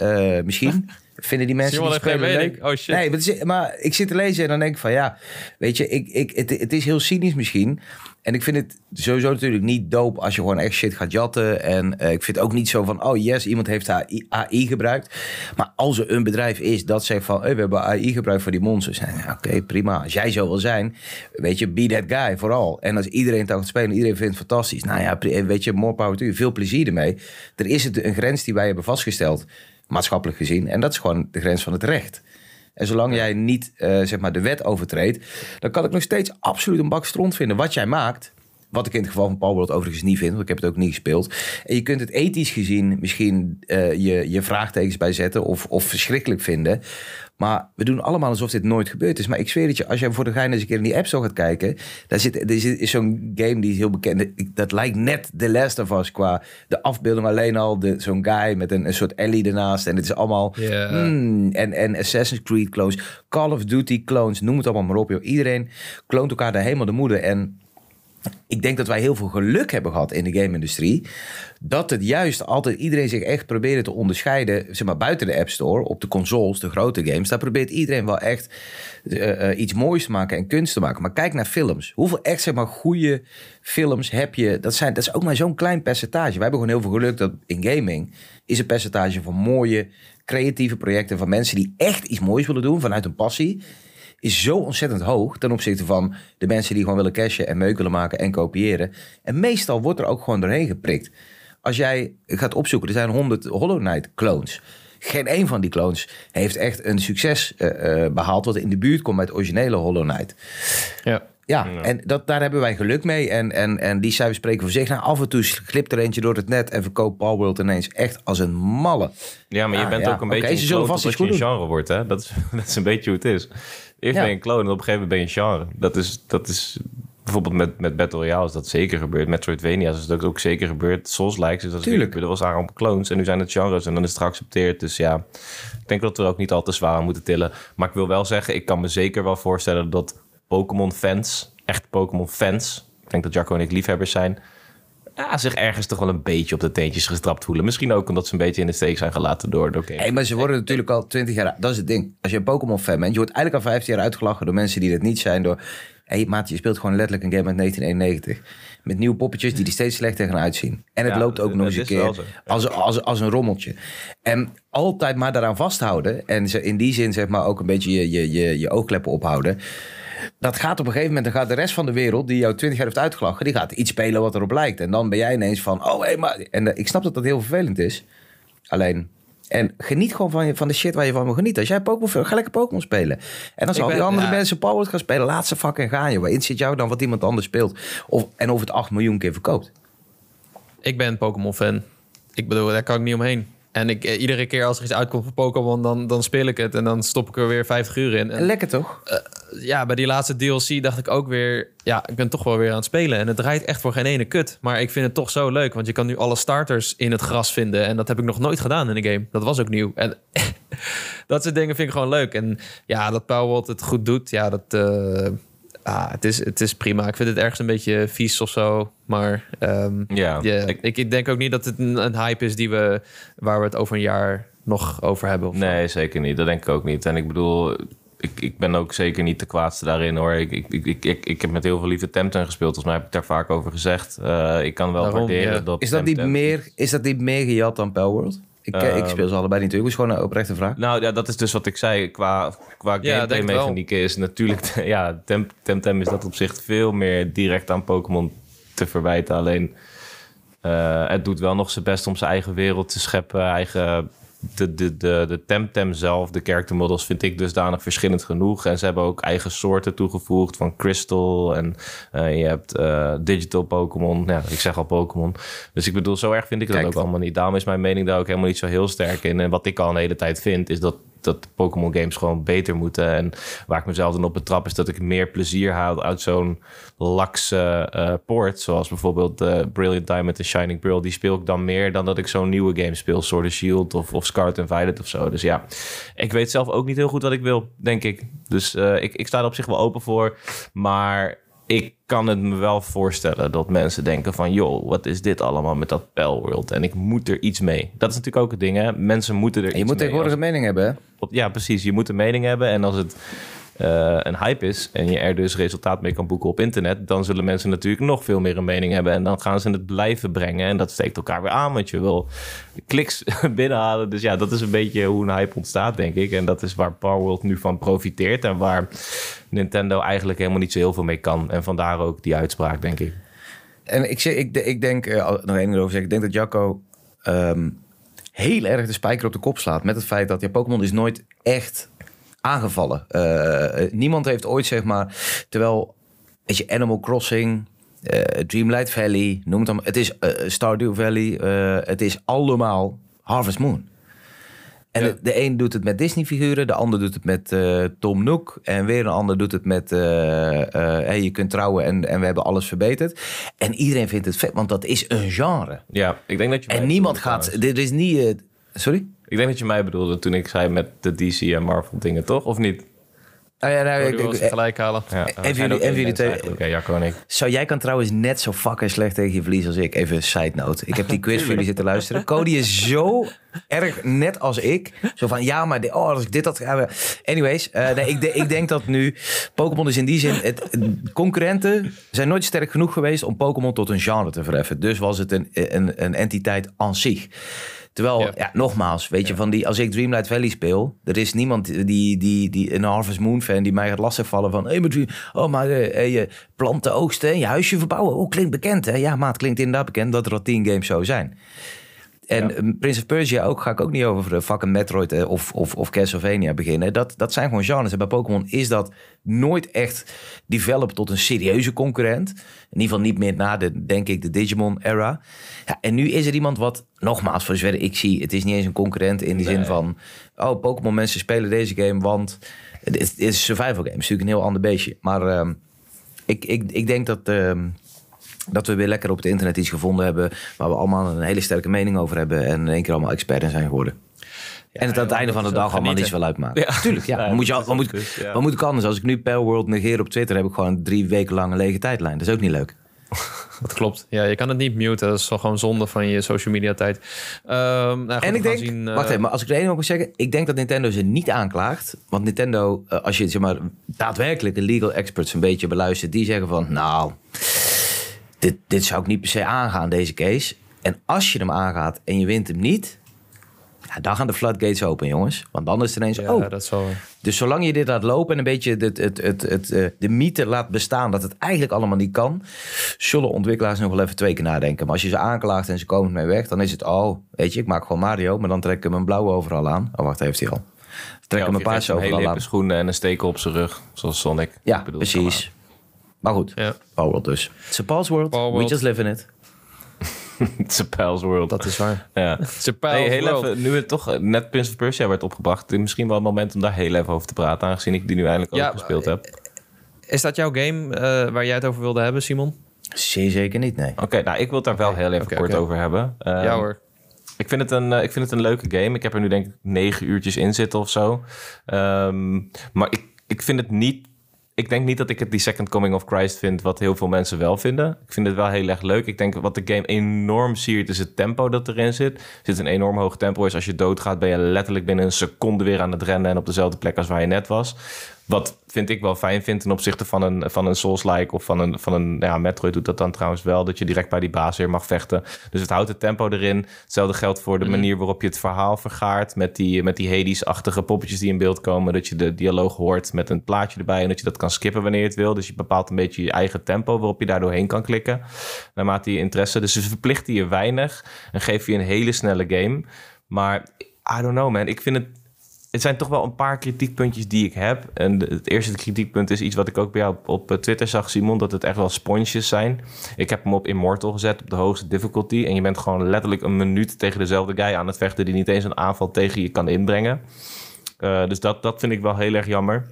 Misschien. Vinden die mensen die geen spelen mening? leuk? Oh, shit. Nee, maar, het is- maar ik zit te lezen en dan denk ik van ja, weet je, ik, ik, het, het is heel cynisch misschien. En ik vind het sowieso natuurlijk niet dope als je gewoon echt shit gaat jatten. En eh, ik vind het ook niet zo van, oh yes, iemand heeft AI, gebruikt. Maar als er een bedrijf is dat zegt van, hey, we hebben AI gebruikt voor die monsters. Oké, prima. Als jij zo wil zijn, weet je, be that guy vooral. En als iedereen het gaat spelen, iedereen vindt het fantastisch. Nou ja, pri- weet je, more power to you. Veel plezier ermee. Er is het een grens die wij hebben vastgesteld, maatschappelijk gezien. En dat is gewoon de grens van het recht. En zolang jij niet eh, zeg maar de wet overtreedt, dan kan ik nog steeds absoluut een bak stront vinden wat jij maakt. Wat ik in het geval van Power World overigens niet vind, want ik heb het ook niet gespeeld. En je kunt het ethisch gezien misschien eh, je, je vraagtekens bij zetten of, of verschrikkelijk vinden. Maar we doen allemaal alsof dit nooit gebeurd is. Maar ik zweer dat je, als jij voor de gein eens een keer in die App Store gaat kijken... daar zit, er zit, is zo'n game die is heel bekend. Dat lijkt net The Last of Us qua de afbeelding alleen al. de- Zo'n guy met een, een soort Ellie ernaast. En het is allemaal... Hmm, en, en Assassin's Creed clones, Call of Duty clones, noem het allemaal maar op. Joh. Iedereen kloont elkaar daar helemaal de moeder. En ik denk dat wij heel veel geluk hebben gehad in de game-industrie. Dat het juist altijd iedereen zich echt probeerde te onderscheiden. Zeg maar buiten de App Store, op de consoles, de grote games. Daar probeert iedereen wel echt eh, eh, iets moois te maken en kunst te maken. Maar kijk naar films. Hoeveel echt zeg maar goede films heb je? Dat, zijn, dat is ook maar zo'n klein percentage. Wij hebben gewoon heel veel geluk dat in gaming is een percentage van mooie, creatieve projecten. Van mensen die echt iets moois willen doen vanuit een passie is zo ontzettend hoog ten opzichte van de mensen die gewoon willen cashen en meuk willen maken en kopiëren. En meestal wordt er ook gewoon doorheen geprikt. Als jij gaat opzoeken, er zijn 100 Hollow Knight clones. Geen één van die clones heeft echt een succes eh, eh, behaald wat in de buurt komt met het originele Hollow Knight. Ja. Ja, en dat, daar hebben wij geluk mee. En, en, en die cijfers spreken voor zich. Nou, af en toe glipt er eentje door het net en verkoopt Palworld ineens echt als een malle. Ja, maar je Ah, bent ja. ook een beetje ze een zullen vast je een genre wordt, hè? Dat is, dat is een beetje hoe het is. Eerst ben je een clone en op een gegeven moment ben je een genre. Dat is, dat is bijvoorbeeld met, met Battle Royale is dat zeker gebeurd. Metroidvania's is dat ook zeker gebeurd. Souls-likes is dat Tuurlijk. zeker gebeurd. Dat was allemaal clones en nu zijn het genres en dan is het geaccepteerd. Dus ja, ik denk dat we er ook niet al te zwaar aan moeten tillen. Maar ik wil wel zeggen, ik kan me zeker wel voorstellen dat Pokémon-fans, echt Pokémon-fans... Ik denk dat Jacco en ik liefhebbers zijn... Ja, zich ergens toch wel een beetje op de teentjes gestrapt voelen. Misschien ook omdat ze een beetje in de steek zijn gelaten door... door Hey, maar ze worden natuurlijk al 20 jaar. Dat is het ding. Als je een Pokémon-fan bent, je wordt eigenlijk al 15 jaar uitgelachen door mensen die dat niet zijn. Door. Hé, hey, maat, je speelt gewoon letterlijk een game uit 1991. Met nieuwe poppetjes die er steeds slechter gaan uitzien. En het Ja, loopt ook dat nog eens een keer als, als, als een rommeltje. En altijd maar daaraan vasthouden. En ze in die zin zeg maar ook een beetje je, je, je, je oogkleppen ophouden. Dat gaat op een gegeven moment, dan gaat de rest van de wereld die jou 20 jaar heeft uitgelachen, die gaat iets spelen wat erop lijkt. En dan ben jij ineens van, oh hé, maar. En eh, ik snap dat dat heel vervelend is. Alleen, en geniet gewoon van, je, van de shit waar je van wil genieten. Als jij Pokémon, ga lekker Pokémon spelen. En als Ik al die andere ja. mensen Power gaan spelen, laat ze fucking gaan, joh. Waarin zit jou dan wat iemand anders speelt? Of, en of het 8 miljoen keer verkoopt. Ik ben Pokémon-fan. Ik bedoel, daar kan ik niet omheen. En ik, eh, iedere keer als er iets uitkomt van Pokémon, dan, dan speel ik het. En dan stop ik er weer 50 uur in. En, Lekker toch? ja, bij die laatste DLC dacht ik ook weer... Ja, ik ben toch wel weer aan het spelen. En het draait echt voor geen ene kut. Maar ik vind het toch zo leuk. Want je kan nu alle starters in het gras vinden. En dat heb ik nog nooit gedaan in de game. Dat was ook nieuw. En dat soort dingen vind ik gewoon leuk. En ja, dat Powerworld het goed doet. Ja, dat... eh, ah, het, is, het is prima. Ik vind het ergens een beetje vies of zo. Maar ehm, Ja, ja, ik- ik, denk ook niet dat het een, een hype is die we, waar we het over een jaar nog over hebben. Of Nee, zeker niet. Dat denk ik ook niet. En ik bedoel, ik, ik ben ook zeker niet de kwaadste daarin hoor. Ik, ik, ik, ik, ik, ik heb met heel veel liefde Temtem gespeeld. Volgens mij heb ik daar vaak over gezegd. Eh, ik kan wel Daarom, waarderen ja. dat Is dat, niet meer, is dat niet meer gejat dan Palworld? Ik, ik Ehm. speel ze allebei niet. Het is gewoon een oprechte vraag. Nou ja, dat is dus wat ik zei. Qua, qua Ja, denk gameplay het wel. mechanieken is natuurlijk... Ja, Tem- Temtem is dat op zich veel meer direct aan Pokémon te verwijten. Alleen, eh, het doet wel nog zijn best om zijn eigen wereld te scheppen. Eigen, de, de, de, de Temtem zelf, de character models, vind ik dusdanig verschillend genoeg. En ze hebben ook eigen soorten toegevoegd van Crystal. En eh, je hebt eh, Digital Pokémon. Ja, ik zeg al Pokémon. Dus ik bedoel, zo erg vind ik dat ook allemaal niet. Daarom is mijn mening daar ook helemaal niet zo heel sterk in. En wat ik al een hele tijd vind, is dat dat Pokémon games gewoon beter moeten. En waar ik mezelf dan op betrap, is dat ik meer plezier haal uit zo'n lakse eh port. Zoals bijvoorbeeld eh, Brilliant Diamond en Shining Pearl. Die speel ik dan meer dan dat ik zo'n nieuwe game speel. Sword and Shield of, of Scarlet and Violet of zo. Dus ja, ik weet zelf ook niet heel goed wat ik wil, denk ik. Dus eh, ik, ik sta er op zich wel open voor. Maar ik kan het me wel voorstellen dat mensen denken van... joh, wat is dit allemaal met dat World? En ik moet er iets mee. Dat is natuurlijk ook het ding, hè? Mensen moeten er En je iets moet mee. tegenwoordig een mening hebben, hè? Ja, precies. Je moet een mening hebben. En als het eh, een hype is en je er dus resultaat mee kan boeken op internet, dan zullen mensen natuurlijk nog veel meer een mening hebben. En dan gaan ze het blijven brengen. En dat steekt elkaar weer aan, want je wil kliks binnenhalen. Dus ja, dat is een beetje hoe een hype ontstaat, denk ik. En dat is waar Powerworld nu van profiteert. En waar Nintendo eigenlijk helemaal niet zo heel veel mee kan. En vandaar ook die uitspraak, denk ik. En ik, ik, ik denk, eh, nog één ding erover zeggen. Ik denk dat Jacco ehm, heel erg de spijker op de kop slaat. Met het feit dat ja, Pokémon is nooit echt aangevallen. Eh, niemand heeft ooit, zeg maar, terwijl, weet je, Animal Crossing, eh, Dreamlight Valley, noem het dan. Het is eh, Stardew Valley, het is allemaal Harvest Moon. En Ja. de, de een doet het met Disney-figuren, de ander doet het met Tom Nook. En weer een ander doet het met hey, je kunt trouwen en, en we hebben alles verbeterd. En iedereen vindt het vet, want dat is een genre. Ja, ik denk dat je. En niemand gaat. Dit is niet. sorry? Ik denk dat je mij bedoelde toen ik zei met de DC en Marvel dingen, toch? Of niet? Ah, ja, nou, Oh, ik- ik- ze gelijk halen. Ja, En we zijn jullie- twee- hè, Jacco en ik. Zo, jij kan trouwens net zo fucking slecht tegen je verlies als ik. Even een side note. Ik heb die quiz voor jullie zitten luisteren. Cody is zo erg net als ik. Zo van, ja, maar de- oh, als ik dit had... Anyways, eh, nee, ik, de- ik denk dat nu... Pokémon is in die zin... Het, concurrenten zijn nooit sterk genoeg geweest om Pokémon tot een genre te verheffen. Dus was het een, een, een entiteit aan zich. Terwijl, ja. Ja. nogmaals, weet je, van die, als ik Dreamlight Valley speel, er is niemand die, die, die een Harvest Moon fan die mij gaat lastigvallen van, hey, maar, oh, maar eh, eh, je planten oogsten en je huisje verbouwen, oh, klinkt bekend, hè? Ja, maat, klinkt inderdaad bekend dat er al tien games zo zijn. En Ja. eh, Prince of Persia ook, ga ik ook niet over de fucking Metroid eh, of, of, of Castlevania beginnen. Dat, dat zijn gewoon genres. En bij Pokémon is dat nooit echt developed tot een serieuze concurrent. In ieder geval niet meer na de, denk ik, de Digimon-era. Ja, en nu is er iemand wat, nogmaals, voor zover ik zie, het is niet eens een concurrent in die zin van, oh, Pokémon mensen spelen deze game, want het is, het is een survival game. Het is natuurlijk een heel ander beestje. Maar ehm, ik, ik, ik denk dat... ehm, dat we weer lekker op het internet iets gevonden hebben... waar we allemaal een hele sterke mening over hebben... en in één keer allemaal expert in zijn geworden. en het aan het einde van de dag allemaal niet genieten. wel uitmaakt. Ja. Tuurlijk, ja. Moet, je, wat, moet, ja. wat moet ik anders? Als ik nu Pale World negeer op Twitter... heb ik gewoon drie weken lang een lege tijdlijn. Dat is ook niet leuk. Dat klopt. Ja, je kan het niet muten. Dat is gewoon zonde van je social media tijd. Ehm, nou goed, en ik denk, zien, eh, wacht even, maar als ik er één op moet zeggen, ik denk dat Nintendo ze niet aanklaagt. Want Nintendo, eh, als je zeg maar daadwerkelijk de legal experts een beetje beluistert, die zeggen van, nou, dit, dit zou ik niet per se aangaan, deze case. En als je hem aangaat en je wint hem niet, ja, dan gaan de floodgates open, jongens. Want dan is het ineens, Ja, oh, dat dus zolang je dit laat lopen en een beetje het, het, het, het, eh, de mythe laat bestaan dat het eigenlijk allemaal niet kan, zullen ontwikkelaars nog wel even twee keer nadenken. Maar als je ze aanklaagt en ze komen ermee weg, dan is het, oh, weet je, ik maak gewoon Mario, maar dan trek ik hem een blauwe overal aan. Oh, wacht, heeft hij al. Trek Ja, hem een hele overal aan. schoenen en een stekel op zijn rug, zoals Sonic. Ja, Ik bedoel, precies. Maar goed, Ja, Power World dus. It's a Paul's World. Paul We just live in it. It's a Pals World. dat is waar. ja. It's a Hey, heel world. even, nu het toch eh, net Prince of Persia werd opgebracht, misschien wel een moment om daar heel even over te praten, aangezien ik die nu eindelijk Ja, ook gespeeld heb. Is dat jouw game eh, waar jij het over wilde hebben, Simon? Zeker niet, nee. Oké, nou ik wil het daar wel heel even kort over hebben. Ehm, ja hoor. Ik vind, het een, eh, ik vind het een leuke game. Ik heb er nu denk ik negen uurtjes in zitten of zo. Ehm, maar ik, ik vind het niet ik denk niet dat ik het die Second Coming of Christ vind, wat heel veel mensen wel vinden. Ik vind het wel heel erg leuk. Ik denk wat de game enorm siert, is het tempo dat erin zit. Er zit een enorm hoog tempo. Is als je doodgaat, ben je letterlijk binnen een seconde weer aan het rennen en op dezelfde plek als waar je net was. Wat vind ik wel fijn vind ten opzichte van een, van een Souls-like of van een, van een ja, Metroid doet dat dan trouwens wel. Dat je direct bij die baas weer mag vechten. Dus het houdt het tempo erin. Hetzelfde geldt voor de manier waarop je het verhaal vergaart. Met die, met die Hades-achtige poppetjes die in beeld komen. Dat je de dialoog hoort met een plaatje erbij. En dat je dat kan skippen wanneer je het wil. Dus je bepaalt een beetje je eigen tempo waarop je daar doorheen kan klikken. Naarmate je interesse. Dus ze verplichten je weinig en geven je een hele snelle game. Maar I don't know man, ik vind het het zijn toch wel een paar kritiekpuntjes die ik heb. En het eerste kritiekpunt is iets wat ik ook bij jou op, eh, Twitter zag, Simon. Dat het echt wel sponsjes zijn. Ik heb hem op Immortal gezet, op de hoogste difficulty. En je bent gewoon letterlijk een minuut tegen dezelfde guy aan het vechten... die niet eens een aanval tegen je kan inbrengen. Uh, dus dat, dat vind ik wel heel erg jammer.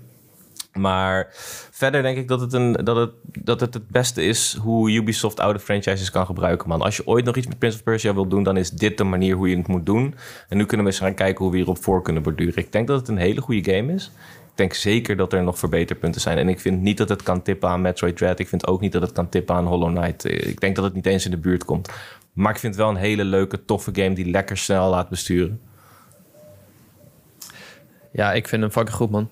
Maar verder denk ik dat het, een, dat, het, dat het het beste is hoe Ubisoft oude franchises kan gebruiken, man. Als je ooit nog iets met Prince of Persia wil doen, dan is dit de manier hoe je het moet doen. En nu kunnen we eens gaan kijken hoe we hierop voor kunnen borduren. Ik denk dat het een hele goede game is. Ik denk zeker dat er nog verbeterpunten zijn. En ik vind niet dat het kan tippen aan Metroid Dread. Ik vind ook niet dat het kan tippen aan Hollow Knight. Ik denk dat het niet eens in de buurt komt. Maar ik vind het wel een hele leuke, toffe game die lekker snel laat besturen. Ja, ik vind hem fucking goed, man.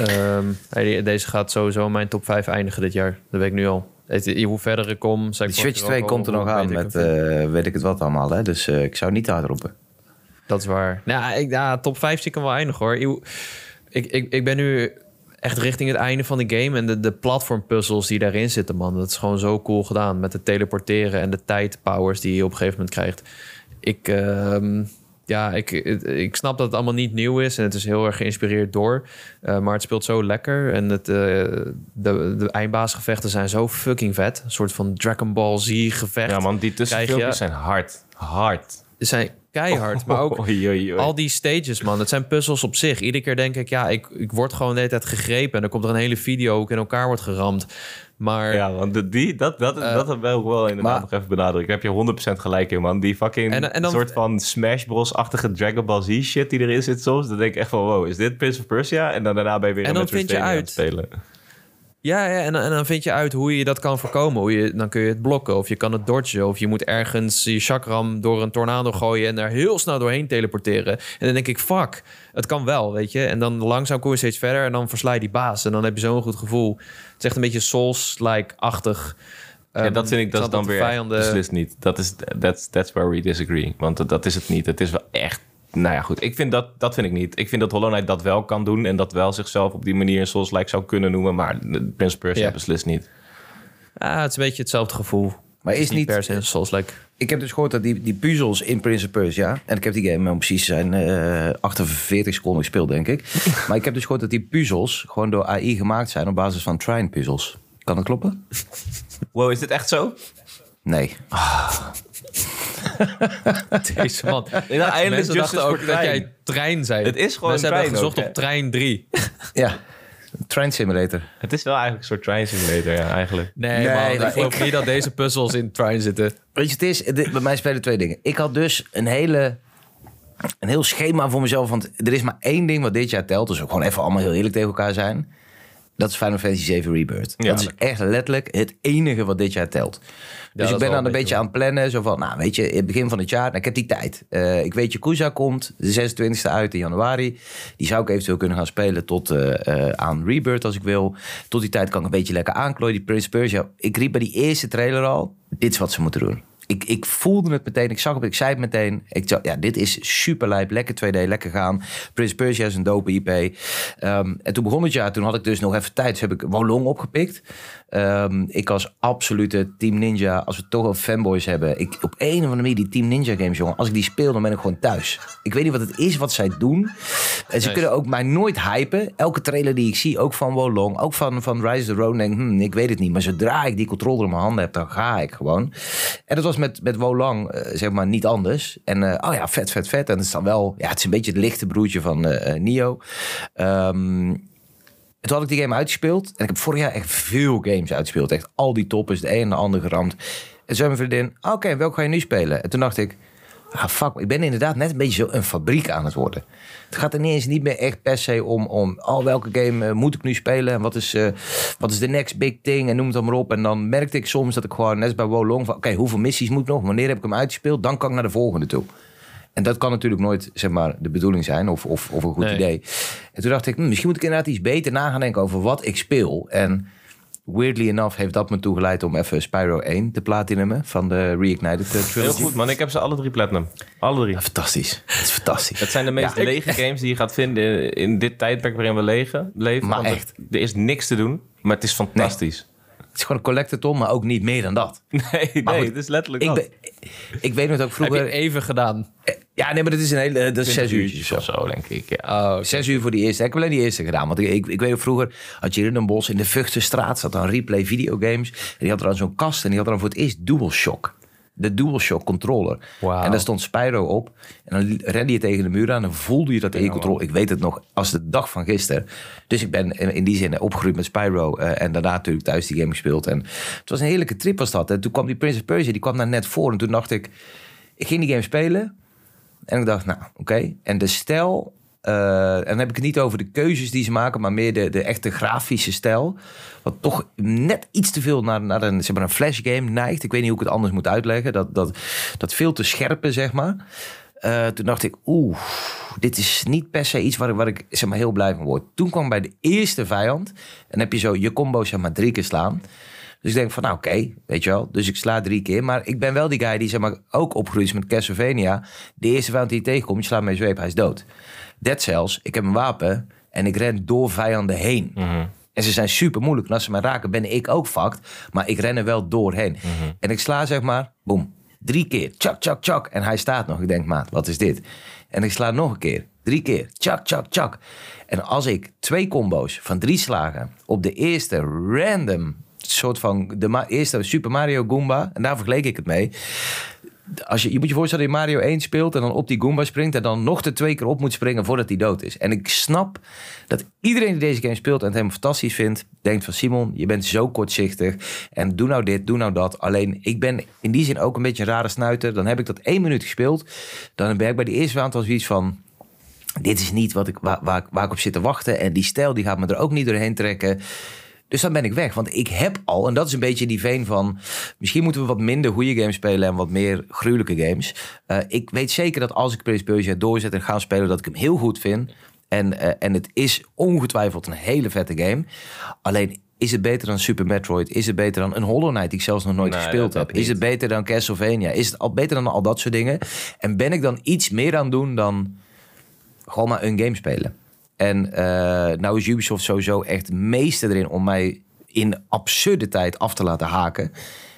Um, deze gaat sowieso in mijn top 5 eindigen dit jaar. Dat weet ik nu al. Hoe verder ik kom... Die Switch 2 komt er nog aan met uh, weet ik het wat allemaal. Hè? Dus uh, ik zou niet hard roepen. Dat is waar. Nou, ik, ja, top 5 zie ik hem wel eindigen hoor. Ik, ik, ik ben nu echt richting het einde van de game. En de, de platformpuzzels die daarin zitten, man. Dat is gewoon zo cool gedaan. Met het teleporteren en de tijdpowers die je op een gegeven moment krijgt. Ik... Uh, ja, ik, ik snap dat het allemaal niet nieuw is en het is heel erg geïnspireerd door. Uh, maar het speelt zo lekker en het, uh, de, de eindbaasgevechten zijn zo fucking vet. Een soort van Dragon Ball Z gevecht. Ja man, die tussenfilmpjes zijn hard. Hard. Ze zijn keihard, maar ook al die stages, man. Het zijn puzzels op zich. Iedere keer denk ik, ja, ik, ik word gewoon de hele tijd gegrepen... en dan komt er een hele video ook in elkaar wordt geramd. Maar, ja, want die, dat, dat, uh, dat wil ik wel inderdaad maar, nog even benadrukken. Ik heb je 100% gelijk in, man. Die fucking en, en dan, soort van Smash Bros-achtige Dragon Ball Z shit die erin zit soms. Dan denk ik echt van, wow, is dit Prince of Persia? En dan daarna ben je weer en dan vind je uit. spelen. Ja, ja en, en, dan vind je uit hoe je dat kan voorkomen. Hoe je, dan kun je het blokken of je kan het dodgen. Of je moet ergens je chakram door een tornado gooien... en daar heel snel doorheen teleporteren. En dan denk ik, fuck, het kan wel, weet je. En dan langzaam kom je steeds verder en dan versla je die baas. En dan heb je zo'n goed gevoel. Het is echt een beetje Souls-like-achtig. Ja, dat vind ik, dat is dan weer vijanden... beslist niet. Dat is, that's, that's where we disagree. Want dat is het niet. Het is wel echt nou ja, goed. Ik vind dat, dat vind ik niet. Ik vind dat Hollow Knight dat wel kan doen. En dat wel zichzelf op die manier een Souls-like zou kunnen noemen. Maar Prince Persia ja. beslist niet. Ah, het is een beetje hetzelfde gevoel. Maar is, niet, per se Souls-like. Ik heb dus gehoord dat die, die puzzels in Prince of Persia... en ik heb die game om precies zijn uh, eh, 48 seconden gespeeld, denk ik. maar ik heb dus gehoord dat die puzzels gewoon door AI gemaakt zijn... op basis van Trine puzzels. Kan dat kloppen? Wow, is dit echt zo? Nee. Ah. Deze man. Nou, eindelijk dachten ook dat jij trein zei. Het is gewoon Ze hebben gezocht op trein 3. ja. Train Simulator. Het is wel eigenlijk een soort Train Simulator, ja, eigenlijk. Nee, nee man, ik geloof niet dat deze puzzels in Train zitten. Weet je, het is, bij mij spelen twee dingen. Ik had dus een hele een heel schema voor mezelf. Want er is maar één ding wat dit jaar telt. Dus ook gewoon even allemaal heel eerlijk tegen elkaar zijn. Dat is Final Fantasy 7 Rebirth. Ja, dat is echt letterlijk het enige wat dit jaar telt dus ik ben dan een beetje aan het plannen. Zo van, nou weet je, in het begin van het jaar, nou, ik heb die tijd. Uh, ik weet, Yakuza komt de 26e uit in januari. Die zou ik eventueel kunnen gaan spelen tot uh, uh, aan Rebirth als ik wil. Tot die tijd kan ik een beetje lekker aanklooien. Die Prince Persia. Ik riep bij die eerste trailer al, dit is wat ze moeten doen ik, ik voelde het meteen. Ik zag het, ik zei het meteen. Ik dacht, ja, dit is super lijp. Lekker 2D, lekker gaan. Prince Persia is een dope IP. Um, en toen begon het jaar. Toen had ik dus nog even tijd. Dus heb ik Wolong opgepikt. Um, ik was absolute Team Ninja. Als we toch wel fanboys hebben. Ik, op een of andere manier, die Team Ninja games, jongen. Als ik die speel, dan ben ik gewoon thuis. Ik weet niet wat het is wat zij doen. En ze kunnen ook mij nooit hypen. Elke trailer die ik zie, ook van Wolong, ook van, van Rise of the Road, denk hm, ik weet het niet. Maar zodra ik die controller in mijn handen heb, dan ga ik gewoon. En dat was met, met Wolang, uh, zeg maar, niet anders. En uh, oh ja, vet, vet, vet. En het is dan wel, ja, het is een beetje het lichte broertje van uh, Nio. Um, toen had ik die game uitgespeeld. En ik heb vorig jaar echt veel games uitgespeeld. Echt al die toppers, de een en de ander geramd. En zei mijn vriendin, oké, okay, welke ga je nu spelen? En toen dacht ik, ah fuck, ik ben inderdaad net een beetje zo een fabriek aan het worden. Het gaat er niet eens niet meer echt per se om, om oh, welke game eh, moet ik nu spelen en wat is, eh, wat is de next big thing en noem het dan maar op. En dan merkte ik soms dat ik gewoon net als bij Wolong van oké, hoeveel missies moet nog? Wanneer heb ik hem uitgespeeld? Dan kan ik naar de volgende toe. En dat kan natuurlijk nooit zeg maar, de bedoeling zijn of, of, of een goed Nee. idee. En toen dacht ik, hm, misschien moet ik inderdaad iets beter na gaan denken over wat ik speel. En weirdly enough heeft dat me toegeleid om even Spyro 1 te platinumen van de Reignited eh, Heel trilogy. goed, man. Ik heb ze alle drie platinum. Alle drie. Ja, fantastisch. Het is fantastisch. Het zijn de meest Ja, ik- lege games die je gaat vinden in dit tijdperk waarin we leven. leven Maar echt. Er is niks te doen, maar het is fantastisch. Is gewoon een collectathon, maar ook niet meer dan dat. Nee, nee, Maar het is letterlijk Ik, dat. ben, ik weet nog dat ik Heb vroeger... je even gedaan? Ja, nee, maar dat is een hele... Dat is zes uurtjes of zo. of zo, denk ik. Ja. Oh, Zes uur voor die eerste. Ik heb alleen die eerste gedaan. Want ik, ik, ik weet nog vroeger, had je in een bos in de Vuchtenstraat, zat dan replay videogames. En die had er dan zo'n kast en die had er dan voor het eerst DualShock. De DualShock controller. En daar stond Spyro op. En dan rende je tegen de muur aan en voelde je dat controle. Ik weet het nog als de dag van gisteren. Dus ik ben in, in die zin opgegroeid met Spyro. eh, en daarna natuurlijk thuis die game gespeeld. En het was een heerlijke trip was dat. En toen kwam die Prince of Persia, die kwam daar net voor. En toen dacht ik, ik ging die game spelen. En ik dacht, nou, oké. En de stijl... eh, en dan heb ik het niet over de keuzes die ze maken... maar meer de, de echte grafische stijl. Wat toch net iets te veel naar, naar een, zeg maar een flash game neigt. Ik weet niet hoe ik het anders moet uitleggen. Dat, dat, dat veel te scherpe, zeg maar. Eh, toen dacht ik, oeh, dit is niet per se iets waar, waar ik zeg maar, heel blij van word. Toen kwam bij de eerste vijand. En heb je zo je combo zeg maar drie keer slaan. Dus ik denk van, nou oké, weet je wel. Dus ik sla drie keer. Maar ik ben wel die guy die zeg maar, ook opgegroeid is met Castlevania. De eerste vijand die je tegenkomt, je slaat met een zweep, hij is dood. Dead Cells, ik heb een wapen en ik ren door vijanden heen. En ze zijn super moeilijk. En als ze mij raken, ben ik ook fucked. Maar ik ren er wel doorheen. En ik sla zeg maar, boem, drie keer. Tjak, tjak, tjak. En hij staat nog. Ik denk, maat, wat is dit? En ik sla nog een keer. Drie keer. Tjak, tjak, tjak. En als ik twee combo's van drie slagen op de eerste random soort van de eerste Super Mario Goomba, en daar vergeleek ik het mee. Als je, je moet je voorstellen dat je Mario 1 speelt en dan op die Goomba springt en dan nog de twee keer op moet springen voordat hij dood is. En ik snap dat iedereen die deze game speelt en het helemaal fantastisch vindt, denkt van Simon, je bent zo kortzichtig en doe nou dit, doe nou dat. Alleen ik ben in die zin ook een beetje een rare snuiter. Dan heb ik dat één minuut gespeeld. Dan ben ik bij die eerste aantal zoiets van, dit is niet wat ik, waar, waar, waar ik op zit te wachten. En die stijl die gaat me er ook niet doorheen trekken. Dus dan ben ik weg. Want ik heb al, en dat is een beetje die veen van... misschien moeten we wat minder goede games spelen... en wat meer gruwelijke games. Eh, ik weet zeker dat als ik Prince Persia doorzet en ga spelen... dat ik hem heel goed vind. En, eh, en het is ongetwijfeld een hele vette game. Alleen... Is het beter dan Super Metroid? Is het beter dan een Hollow Knight die ik zelfs nog nooit Nee, gespeeld heb? Is het beter dan Castlevania? Is het al beter dan al dat soort dingen? En ben ik dan iets meer aan doen dan gewoon maar een game spelen. En eh, nou is Ubisoft sowieso echt meester erin om mij in absurde tijd af te laten haken.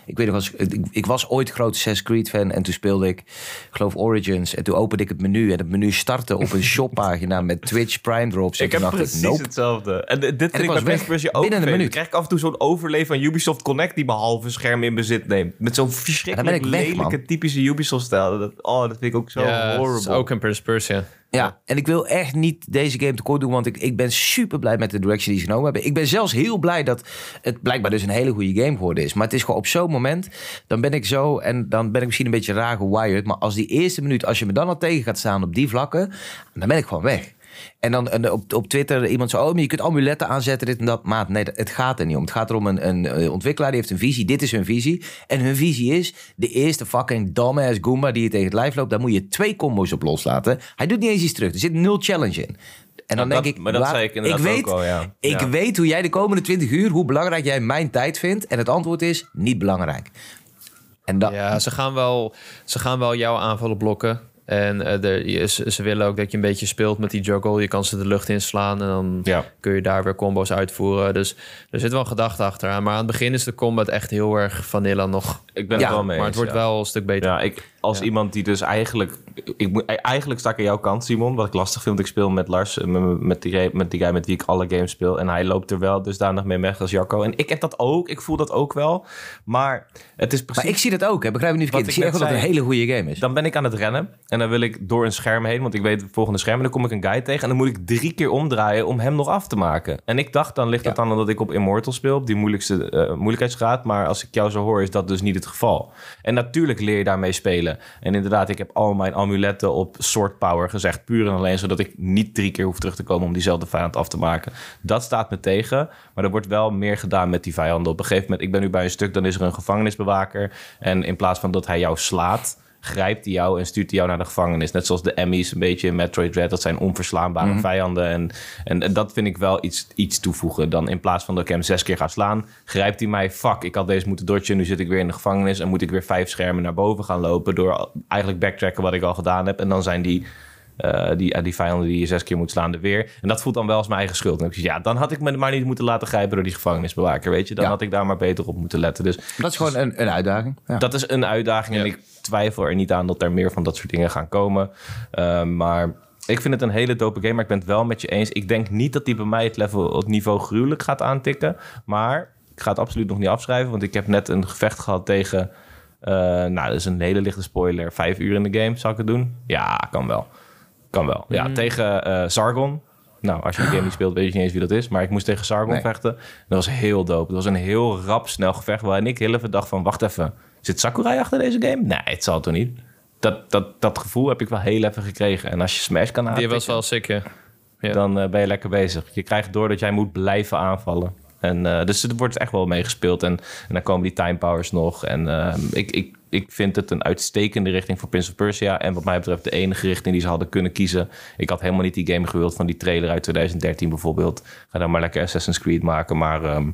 Ik weet nog, als, ik, ik was ooit groot Assassin's Creed fan en toen speelde ik, ik geloof Origins. En toen opende ik het menu en het menu startte op een shoppagina met Twitch Prime drops. En Ik heb dacht precies nope. hetzelfde. En dit vind ik ik was bij ook binnen een minuut. Krijg ik af en toe zo'n overleef van Ubisoft Connect... die behalve scherm in bezit neemt. Met zo'n verschrikkelijk ik lelijke typische Ubisoft-stijl. Dat, oh, dat vind ik ook zo ja, horrible. ook een Prince Persia. Ja, en ik wil echt niet deze game tekort doen, want ik, ik ben super blij met de direction die ze genomen hebben. Ik ben zelfs heel blij dat het blijkbaar dus een hele goede game geworden is. Maar het is gewoon op zo'n moment, dan ben ik zo, en dan ben ik misschien een beetje raar gewired. Maar als die eerste minuut, als je me dan al tegen gaat staan op die vlakken, dan ben ik gewoon weg. En dan en op, op Twitter iemand zo, oh, maar je kunt amuletten aanzetten, dit en dat. Maat, nee, het gaat er niet om. Het gaat erom een, een eh, ontwikkelaar die heeft een visie. Dit is hun visie. En hun visie is, de eerste fucking dumbass Goomba die je tegen het lijf loopt, daar moet je twee combos op loslaten. Hij doet niet eens iets terug. Er zit nul challenge in. En dan denk ik, maar dat waar- zei ik inderdaad weet, ook al, ja. Ik Ja. weet hoe jij de komende 20 uur, hoe belangrijk jij mijn tijd vindt. En het antwoord is, niet belangrijk. En dat, Ja, ze gaan wel, ze gaan wel jouw aanvallen blokken. En eh, je- ze, willen ook dat je een beetje speelt met die juggle. Je kan ze de lucht inslaan en dan Ja. kun je daar weer combo's uitvoeren. Dus er zit wel een gedachte achteraan. Maar aan het begin is de combat echt heel erg vanilla nog. Ik ben Ja, het wel mee maar het wordt wel een stuk beter. Ja, ik, als Ja. iemand die dus eigenlijk... Ik moet, eigenlijk sta ik aan jouw kant, Simon. Wat ik lastig vind, want ik speel met Lars, eh, met, met, die, met die guy met wie ik alle games speel. En hij loopt er wel dusdanig mee weg als Jacco. En ik heb dat ook, ik voel dat ook wel. Maar het is precies... maar ik zie dat ook, hè. begrijp me niet verkeerd. Ik zie echt wel dat het een hele goede game is. Dan ben ik aan het rennen en dan wil ik door een scherm heen, want ik weet het volgende scherm. En dan kom ik een guy tegen en dan moet ik drie keer omdraaien om hem nog af te maken. En ik dacht, dan ligt het Ja. dan omdat ik op Immortal speel, op die moeilijkste eh, moeilijkheidsgraad. Maar als ik jou zo hoor, is dat dus niet dit geval. En natuurlijk leer je daarmee spelen. En inderdaad, ik heb al mijn amuletten op sword power gezegd. Puur en alleen zodat ik niet drie keer hoef terug te komen om diezelfde vijand af te maken. Dat staat me tegen. Maar er wordt wel meer gedaan met die vijanden. Op een gegeven moment, ik ben nu bij een stuk, dan is er een gevangenisbewaker. En in plaats van dat hij jou slaat grijpt hij jou en stuurt hij jou naar de gevangenis. Net zoals de Emmys een beetje in Metroid Dread. Dat zijn onverslaanbare Mhm. vijanden. En, en, en dat vind ik wel iets, iets toevoegen. Dan in plaats van dat ik hem zes keer ga slaan, grijpt hij mij. Fuck, ik had deze moeten dodgen. Nu zit ik weer in de gevangenis. En moet ik weer vijf schermen naar boven gaan lopen. Door eigenlijk backtracken wat ik al gedaan heb. En dan zijn die... eh, die, eh, die vijanden die je zes keer moet slaan er weer. En dat voelt dan wel als mijn eigen schuld. En ik zeg, ja, dan had ik me maar niet moeten laten grijpen door die gevangenisbewaker, weet je. Dan Ja. had ik daar maar beter op moeten letten. Dus Dat is gewoon een, een uitdaging. Ja. dat is een uitdaging. En ik twijfel er niet aan dat er meer van dat soort dingen gaan komen. Uh, maar ik vind het een hele dope game. Maar ik ben het wel met je eens. Ik denk niet dat die bij mij het level, het niveau gruwelijk gaat aantikken. Maar ik ga het absoluut nog niet afschrijven. Want ik heb net een gevecht gehad tegen... Uh, nou, dat is een hele lichte spoiler. Vijf uur in de game. Zou ik het doen? Ja, kan wel. Kan wel. Ja, Mm. tegen uh, Sargon. Nou, als je de game niet speelt, weet je niet eens wie dat is. Maar ik moest tegen Sargon Nee. vechten. Dat was heel dope. Dat was een heel rap, snel gevecht. Waarin ik heel even dacht van, wacht even. Zit Sakurai achter deze game? Nee, het zal toch niet. Dat, dat, dat gevoel heb ik wel heel even gekregen. En als je Smash kan Die aantikken, was wel sick, ja. Ja. dan eh, ben je lekker bezig. Je krijgt door dat jij moet blijven aanvallen. En, eh, dus er wordt echt wel meegespeeld. En, en dan komen die time powers nog. En eh, ik, ik, ik vind het een uitstekende richting voor Prince of Persia. En wat mij betreft de enige richting die ze hadden kunnen kiezen. Ik had helemaal niet die game gewild van die trailer uit 2013 bijvoorbeeld. Ga dan maar lekker Assassin's Creed maken. Maar ehm,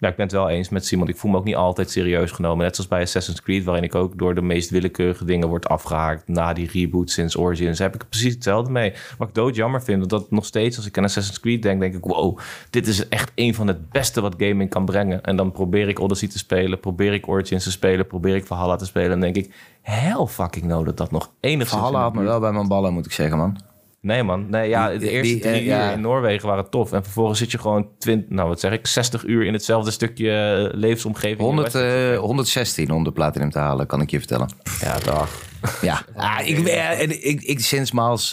ja, ik ben het wel eens met Simon. Ik voel me ook niet altijd serieus genomen. Net zoals bij Assassin's Creed, waarin ik ook door de meest willekeurige dingen word afgehaakt. Na die reboot sinds Origins heb ik er precies hetzelfde mee. Wat ik dood jammer vind, want dat nog steeds, als ik aan Assassin's Creed denk, denk ik: wow, dit is echt een van het beste wat gaming kan brengen. En dan probeer ik Odyssey te spelen, probeer ik Origins te spelen, probeer ik Valhalla te spelen. En denk ik: hell fucking no, dat dat nog enigszins. Valhalla had me wel bij mijn ballen, moet ik zeggen, man. Nee, man. Nee, ja, de eerste die, drie eh, ja. uur in Noorwegen waren tof. En vervolgens zit je gewoon 20, nou wat zeg ik, 60 uur in hetzelfde stukje eh, levensomgeving. in 100, West- eh, 116 om de platinum te halen, kan ik je vertellen. Ja, dag. Ja, ah, ik, eh, en ik, ik, sinds Miles,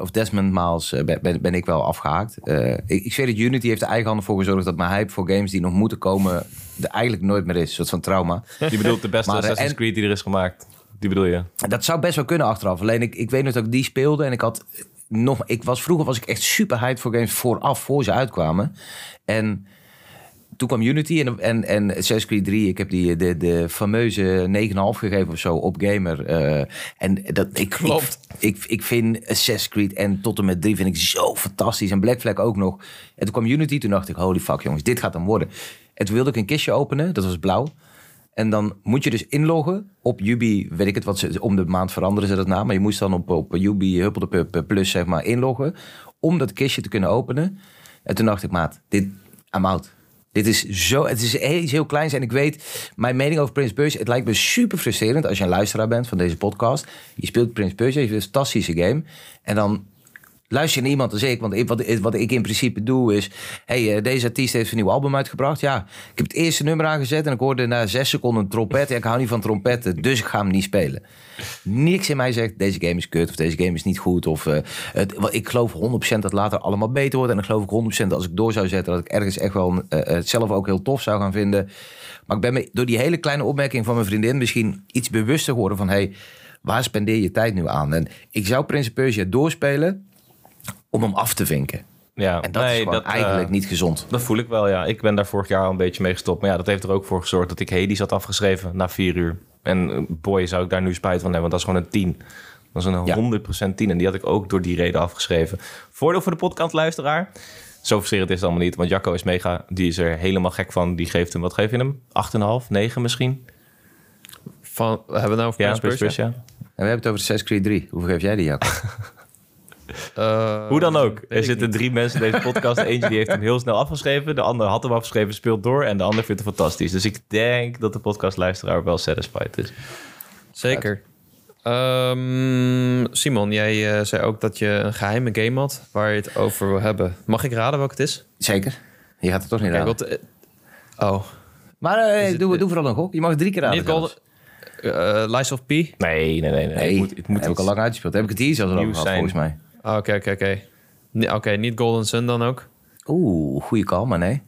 of Desmond Miles, ben, ben, ben ik wel afgehaakt. Eh, ik, ik zweer dat Unity heeft er eigen handen voor gezorgd dat mijn hype voor games die nog moeten komen, er eigenlijk nooit meer is. Een soort van trauma. Je bedoelt de beste Maar, Assassin's en- Creed die er is gemaakt. Die bedoel je? Dat zou best wel kunnen achteraf. Alleen ik, ik weet nog dat ik die speelde en ik had nog. Ik was, vroeger was ik echt super hyped voor games vooraf, voor ze uitkwamen. En toen kwam Unity en, en, en Assassin's Creed 3. Ik heb die, de, de fameuze 9,5 gegeven of zo op Gamer. eh, en dat, ik, Klopt. Ik, ik, ik vind Assassin's Creed en tot en met 3 vind ik zo fantastisch. En Black Flag ook nog. En toen kwam Unity, toen dacht ik, holy fuck jongens, dit gaat hem worden. En toen wilde ik een kistje openen, dat was blauw. En dan moet je dus inloggen op Ubi, weet ik het wat ze om de maand veranderen ze dat na. Maar je moest dan op, op Ubi Huppelde Plus zeg maar inloggen om dat kistje te kunnen openen. En toen dacht ik, maat, dit, I'm out. Dit is zo, het is iets heel kleins en ik weet, mijn mening over Prince Persia, het lijkt me super frustrerend als je een luisteraar bent van deze podcast. Je speelt Prince Persia, je het een fantastische game. En dan luister je naar iemand als ik. Want wat, wat ik in principe doe is... hey, eh, deze artiest heeft een nieuw album uitgebracht. Ja, ik heb het eerste nummer aangezet... en ik hoorde na zes seconden een trompet. Ik hou niet van trompetten, dus ik ga hem niet spelen. Niks in mij zegt, deze game is kut... of deze game is niet goed. Of, eh, het, ik geloof 100% dat later allemaal beter wordt. En dan geloof ik 100% dat als ik door zou zetten... dat ik ergens echt wel eh, het zelf ook heel tof zou gaan vinden. Maar ik ben me door die hele kleine opmerking van mijn vriendin... misschien iets bewuster geworden van... hey, waar spendeer je tijd nu aan? En ik zou Prince Persia doorspelen om hem af te vinken. Ja, En dat nee, is dat, eh, eigenlijk niet gezond. Dat voel ik wel, ja. Ik ben daar vorig jaar al een beetje mee gestopt. Maar ja, dat heeft er ook voor gezorgd dat ik Hades had afgeschreven na vier uur. En eh, boy, zou ik daar nu spijt van hebben, want dat is gewoon een 10. Dat is een Ja. 100% 10. En die had ik ook door die reden afgeschreven. Voordeel voor de podcastluisteraar. Zo frustrerend is het allemaal niet. Want Jacco is mega, die is er helemaal gek van. Die geeft hem, wat geef je hem? 8,5, 9 misschien? Van, we hebben we nou over Ja, Prince? Persia. En we hebben het over Assassin's Creed 3. Hoeveel geef jij die, Jacob? Eh, Hoe dan ook. Er zitten niet. drie mensen in deze podcast. Eentje die heeft hem heel snel afgeschreven. De andere had hem afgeschreven, speelt door. En de ander vindt het fantastisch. Dus ik denk dat de podcastluisteraar wel satisfied is. Zeker. Ehm, Simon, jij eh, zei ook dat je een geheime game had waar je het over wil hebben. Mag ik raden welke het is? Zeker. Je gaat het toch niet Kijk, raden. wat, eh, oh, Maar het- doe, doe vooral een gok. Je mag het drie keer raden. niet Golden... eh Lies of P? Nee, nee, nee. nee. Nee, het moet, het moet ik al lang uitgespeeld. Heb ik het hier zelfs al over gehad, volgens mij. Ah, Oké, oké, oké. Oké, niet Golden Sun dan ook? Oeh, goede call, maar nee.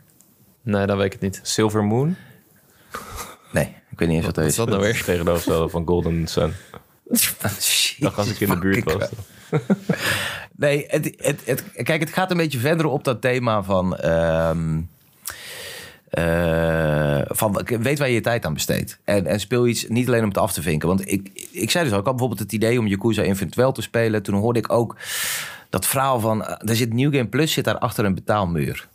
Nee, dan weet ik het niet. Silver Moon. Nee, ik weet niet eens wat dat Wat is. is dat nou weer? Tegenover van Golden Sun. Dacht als ik in de buurt was. Nee, het, het, het, kijk, het gaat een beetje verder op dat thema van... ehm, eh, van weet waar je je tijd aan besteedt. En, en speel iets niet alleen om het af te vinken. Want ik, ik zei dus al, ik had bijvoorbeeld het idee om Yakuza Infinite wel te spelen. Toen hoorde ik ook dat verhaal van... eh, Er zit New Game Plus zit daar achter een betaalmuur.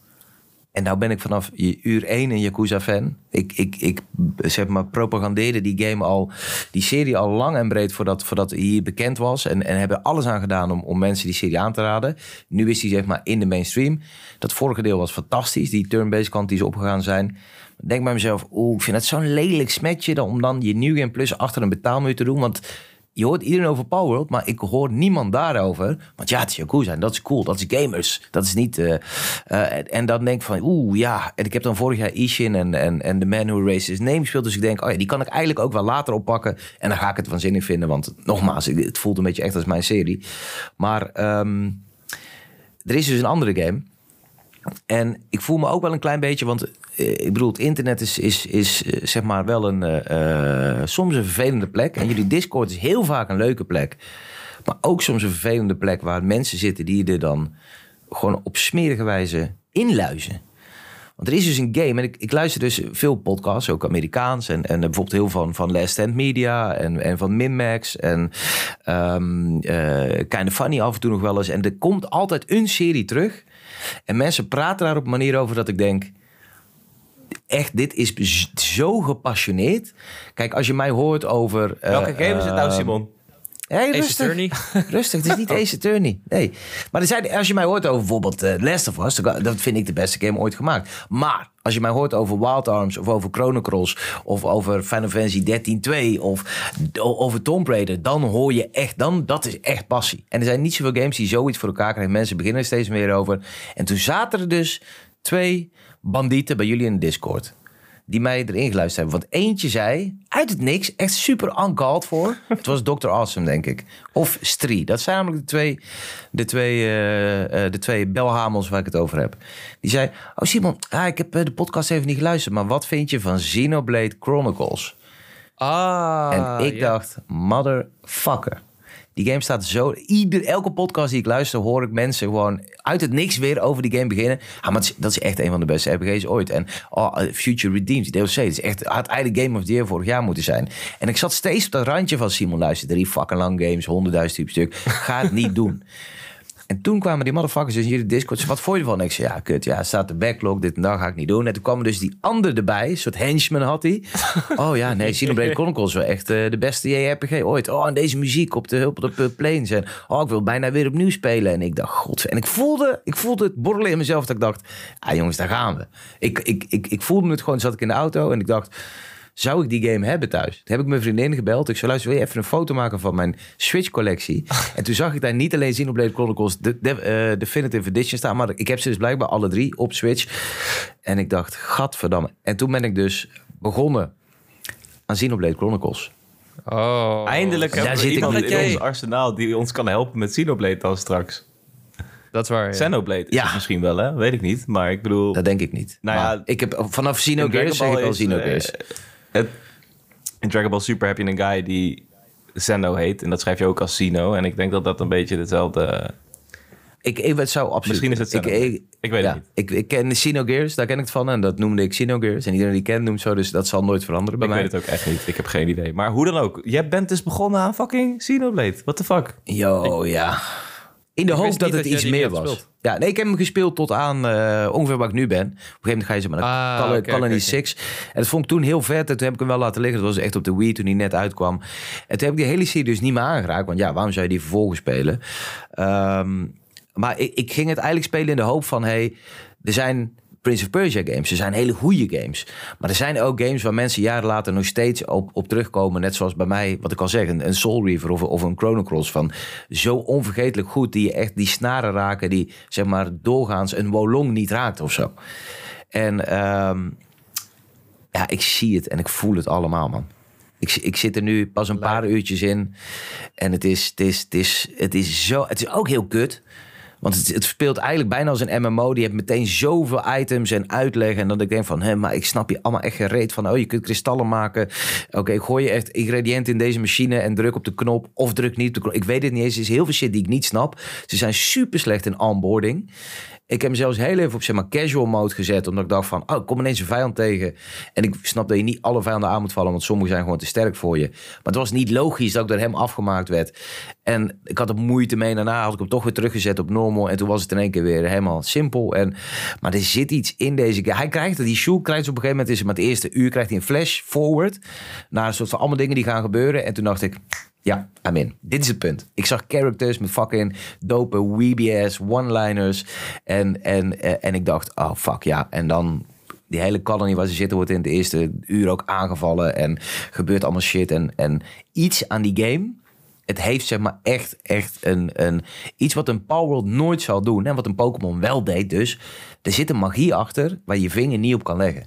En nou ben ik vanaf uur 1 een Yakuza-fan. Ik, ik, ik zeg maar, propagandeerde die game al, die serie al lang en breed voordat, voordat hij hier bekend was. En, en hebben alles aan gedaan om, om mensen die serie aan te raden. Nu is die zeg maar in de mainstream. Dat vorige deel was fantastisch, die turn-based kant die ze opgegaan zijn. Denk bij mezelf, oeh, ik vind het zo'n lelijk smetje om dan je New Game Plus achter een betaalmuur te doen. Want je hoort iedereen over Power World, maar ik hoor niemand daarover. Want ja, het is Yakuza en dat is cool. Dat is gamers. Dat is niet... eh, eh, en dan denk ik van, oeh, ja. En ik heb dan vorig jaar Ishin en, en, en The Man Who His Name gespeeld. Dus ik denk, oh ja, die kan ik eigenlijk ook wel later oppakken. En dan ga ik het van zin in vinden. Want nogmaals, het voelt een beetje echt als mijn serie. Maar ehm, er is dus een andere game. En ik voel me ook wel een klein beetje, want eh, ik bedoel, het internet is, is, is eh, zeg maar wel een, eh, soms een vervelende plek. En jullie Discord is heel vaak een leuke plek. Maar ook soms een vervelende plek waar mensen zitten die er dan gewoon op smerige wijze inluizen. Want er is dus een game, en ik, luister dus veel podcasts, ook Amerikaans. En, en bijvoorbeeld heel van, van Last Stand Media en, en van Minmax. En ehm eh, Kind of Funny af en toe nog wel eens. En er komt altijd een serie terug. En mensen praten daar op een manier over dat ik denk... Echt, dit is zo gepassioneerd. Kijk, als je mij hoort over... eh, Welke game is het nou, eh, Simon? Hey, Ace rustig. Attorney. Rustig, het is niet Ace Attorney. Nee. Maar er zijn, als je mij hoort over bijvoorbeeld eh Last of Us, dat vind ik de beste game ooit gemaakt. Maar als je mij hoort over Wild Arms of over Chrono Cross of over Final Fantasy 13-2 of over Tomb Raider, dan hoor je echt, dan, dat is echt passie. En er zijn niet zoveel games die zoiets voor elkaar krijgen. Mensen beginnen er steeds meer over. En toen zaten er dus twee bandieten bij jullie in de Discord die mij erin geluisterd hebben. Want eentje zei, uit het niks, echt super uncalled voor. Het was Dr. Awesome, denk ik. Of Stree. Dat zijn namelijk de twee, de twee, eh, eh, de twee belhamels waar ik het over heb. Die zei, oh Simon, ah, ik heb eh, de podcast even niet geluisterd... maar wat vind je van Xenoblade Chronicles? Ah, en ik ja. dacht, motherfucker. Die game staat zo... Ieder, elke podcast die ik luister, hoor ik mensen gewoon uit het niks weer over die game beginnen. Ah, maar is- dat is echt een van de beste RPG's ooit. En oh, Future Redeemed, DLC, het is echt, had eigenlijk Game of the Year vorig jaar moeten zijn. En ik zat steeds op dat randje van Simon, luister, drie fucking lang games, honderdduizend type stuk. Ga het niet doen. En toen kwamen die motherfuckers dus in jullie Discord. Wat vond je ervan? En ik zei, ja, kut, ja, staat de backlog, dit en dat ga ik niet doen. En toen kwam er dus die ander erbij, een soort henchman had hij. Oh ja, nee, Xenoblade Chronicles wel echt eh, de beste JRPG ooit. Oh, en deze muziek op de, op de plains. En oh, ik wil bijna weer opnieuw spelen. En ik dacht, god. En ik voelde, ik voelde het borrelen in mezelf dat ik dacht, ah jongens, daar gaan we. Ik, ik, ik, ik voelde het gewoon, zat ik in de auto en ik dacht... Zou ik die game hebben thuis? Toen heb ik mijn vriendin gebeld. Ik zei, luister, wil je even een foto maken van mijn Switch-collectie? en toen zag ik daar niet alleen Xenoblade Chronicles de, de, eh, Definitive Edition staan... maar ik heb ze dus blijkbaar alle drie op Switch. En ik dacht, gadverdamme. En toen ben ik dus begonnen aan Xenoblade Chronicles. Oh. Eindelijk Daar hebben we ik iemand in ons arsenaal die ons kan helpen met Xenoblade dan straks. Dat is waar, ja. Xenoblade is Ja. het misschien wel, hè? Weet ik niet. Maar ik bedoel... Dat denk ik niet. Nou Maar ja, ik heb vanaf Xenogears zeg ik al Xenogears. eh, het, in Dragon Ball Super heb je een guy die Zeno heet. En dat schrijf je ook als Xeno. En ik denk dat dat een beetje hetzelfde... Ik, ik het zou absoluut. Misschien is het ik, Xenoblade. ik, Ik weet ja, het niet. Ik, ik ken Xenogears, daar ken ik het van. En dat noemde ik Xenogears. En iedereen die kent noemt zo, dus dat zal nooit veranderen bij ik mij. weet het ook echt niet. Ik heb geen idee. Maar hoe dan ook. Jij bent dus begonnen aan fucking Xenoblade. What the fuck? Yo, ja. In de Ik hoop dat het dat iets meer was. gespeeld. Ja, nee, ik heb hem gespeeld tot aan eh, ongeveer waar ik nu ben. Op een gegeven moment ga je ze maar naar Ah, Colony oké. 6. En dat vond ik toen heel vet. En toen heb ik hem wel laten liggen. Dat was echt op de Wii toen hij net uitkwam. En toen heb ik die hele serie dus niet meer aangeraakt. Want ja, waarom zou je die vervolgen spelen? Ehm, maar ik, ik ging het eigenlijk spelen in de hoop van... Hey, er zijn Prince of Persia games. Er zijn hele goede games. Maar er zijn ook games waar mensen jaren later nog steeds op, op terugkomen. Net zoals bij mij, wat ik al zeg, een, een Soul Reaver of, of een Chrono Cross. Van zo onvergetelijk goed die je echt die snaren raken die zeg maar doorgaans een Wolong niet raakt of zo. En ehm, ja, ik zie het en ik voel het allemaal, man. Ik, ik zit er nu pas een paar uurtjes in. En het is, het is, het is, het is zo. Het is ook heel kut. Want het, speelt eigenlijk bijna als een MMO. Die heeft meteen zoveel items en uitleg. En dat ik denk van, hé, maar ik snap je allemaal echt gereed van... oh, je kunt kristallen maken. Oké, gooi je echt ingrediënten in deze machine... en druk op de knop of druk niet op de knop. Ik weet het niet eens. Er is heel veel shit die ik niet snap. Ze zijn super slecht in onboarding. Ik heb hem zelfs heel even op zeg maar, casual mode gezet. Omdat ik dacht van, oh, ik kom ineens een vijand tegen. En ik snap dat je niet alle vijanden aan moet vallen. Want sommige zijn gewoon te sterk voor je. Maar het was niet logisch dat ik door hem afgemaakt werd. En ik had er moeite mee. Daarna had ik hem toch weer teruggezet op En toen was het in één keer weer helemaal simpel. En, maar er zit iets in deze game. Hij krijgt, die Shulk krijgt op een gegeven moment... is het maar het eerste uur krijgt hij een flash forward. Naar een soort van allemaal dingen die gaan gebeuren. En toen dacht ik... Ja, I'm in. Dit is het punt. Ik zag characters met fucking dope weebie-ass one-liners. En, en, eh, en ik dacht, oh fuck ja. En dan die hele colony waar ze zitten wordt in de eerste uur ook aangevallen. En gebeurt allemaal shit. En, en iets aan die game... Het heeft zeg maar echt, echt een, een, iets wat een Power World nooit zal doen. En wat een Pokémon wel deed dus. Er zit een magie achter waar je vinger niet op kan leggen.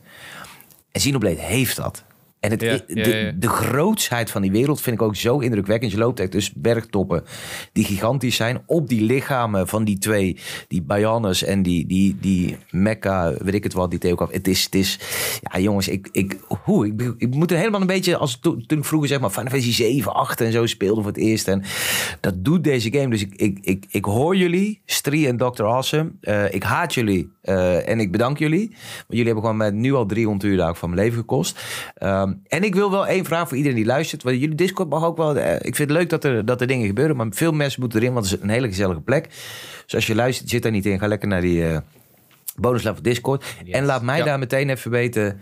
En Xenoblade heeft dat. En het, Ja, de, ja, ja. de grootsheid van die wereld vind ik ook zo indrukwekkend. Je loopt echt dus bergtoppen die gigantisch zijn. Op die lichamen van die twee, die Bionis en die, die, die Mecca, weet ik het wat, die Theo Het is, het is, ja jongens, ik, ik, hoe, ik, ik moet er helemaal een beetje, als toen, toen ik vroeger zeg maar Final Fantasy 7, 8 en zo speelde voor het eerst. En dat doet deze game. Dus ik, ik, ik, ik hoor jullie, Stree en Dr. Awesome. Eh, ik haat jullie eh, en ik bedank jullie. Want jullie hebben gewoon met nu al 300 uur van mijn leven gekost. Ehm, en ik wil wel één vraag voor iedereen die luistert. Want jullie Discord mag ook wel. eh, ik vind het leuk dat er, dat er dingen gebeuren. Maar veel mensen moeten erin, want het is een hele gezellige plek. Dus als je luistert, zit daar niet in. Ga lekker naar die bonus level Discord. En laat mij Ja. daar meteen even weten.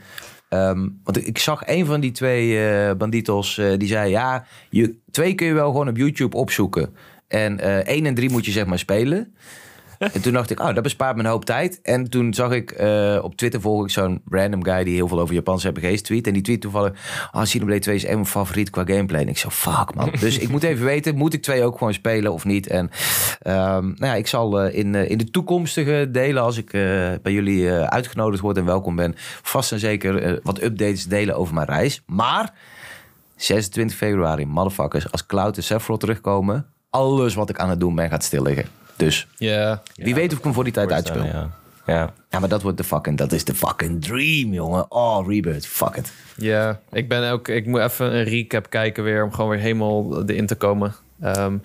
ehm, want ik- zag een van die twee eh banditos. die zei: Ja, je, twee kun je wel gewoon op YouTube opzoeken. En één en drie moet je zeg maar spelen. En toen dacht ik, oh, dat bespaart me een hoop tijd. En toen zag ik eh, op Twitter volg ik zo'n random guy die heel veel over Japanse RPG's tweet. En die tweet toevallig, ah, Xenoblade 2 is echt mijn favoriet qua gameplay. En ik zo, fuck man. Dus ik moet even weten, moet ik twee ook gewoon spelen of niet? En ehm, nou ja, ik zal eh, in, eh, in de toekomstige delen, als ik bij jullie uitgenodigd word en welkom ben, vast en zeker wat updates delen over mijn reis. Maar 26 februari, motherfuckers, als Cloud en Sephiroth terugkomen, alles wat ik aan het doen ben gaat stil liggen. Dus Ja. wie weet of ik hem voor die tijd uitspeel. Ja. ja. Ja, maar dat wordt de fucking, dat is de fucking dream, jongen. Oh, Rebirth, fuck it. Ja, ik ben ook. Ik moet even een recap kijken weer om gewoon weer helemaal erin te komen. Ehm,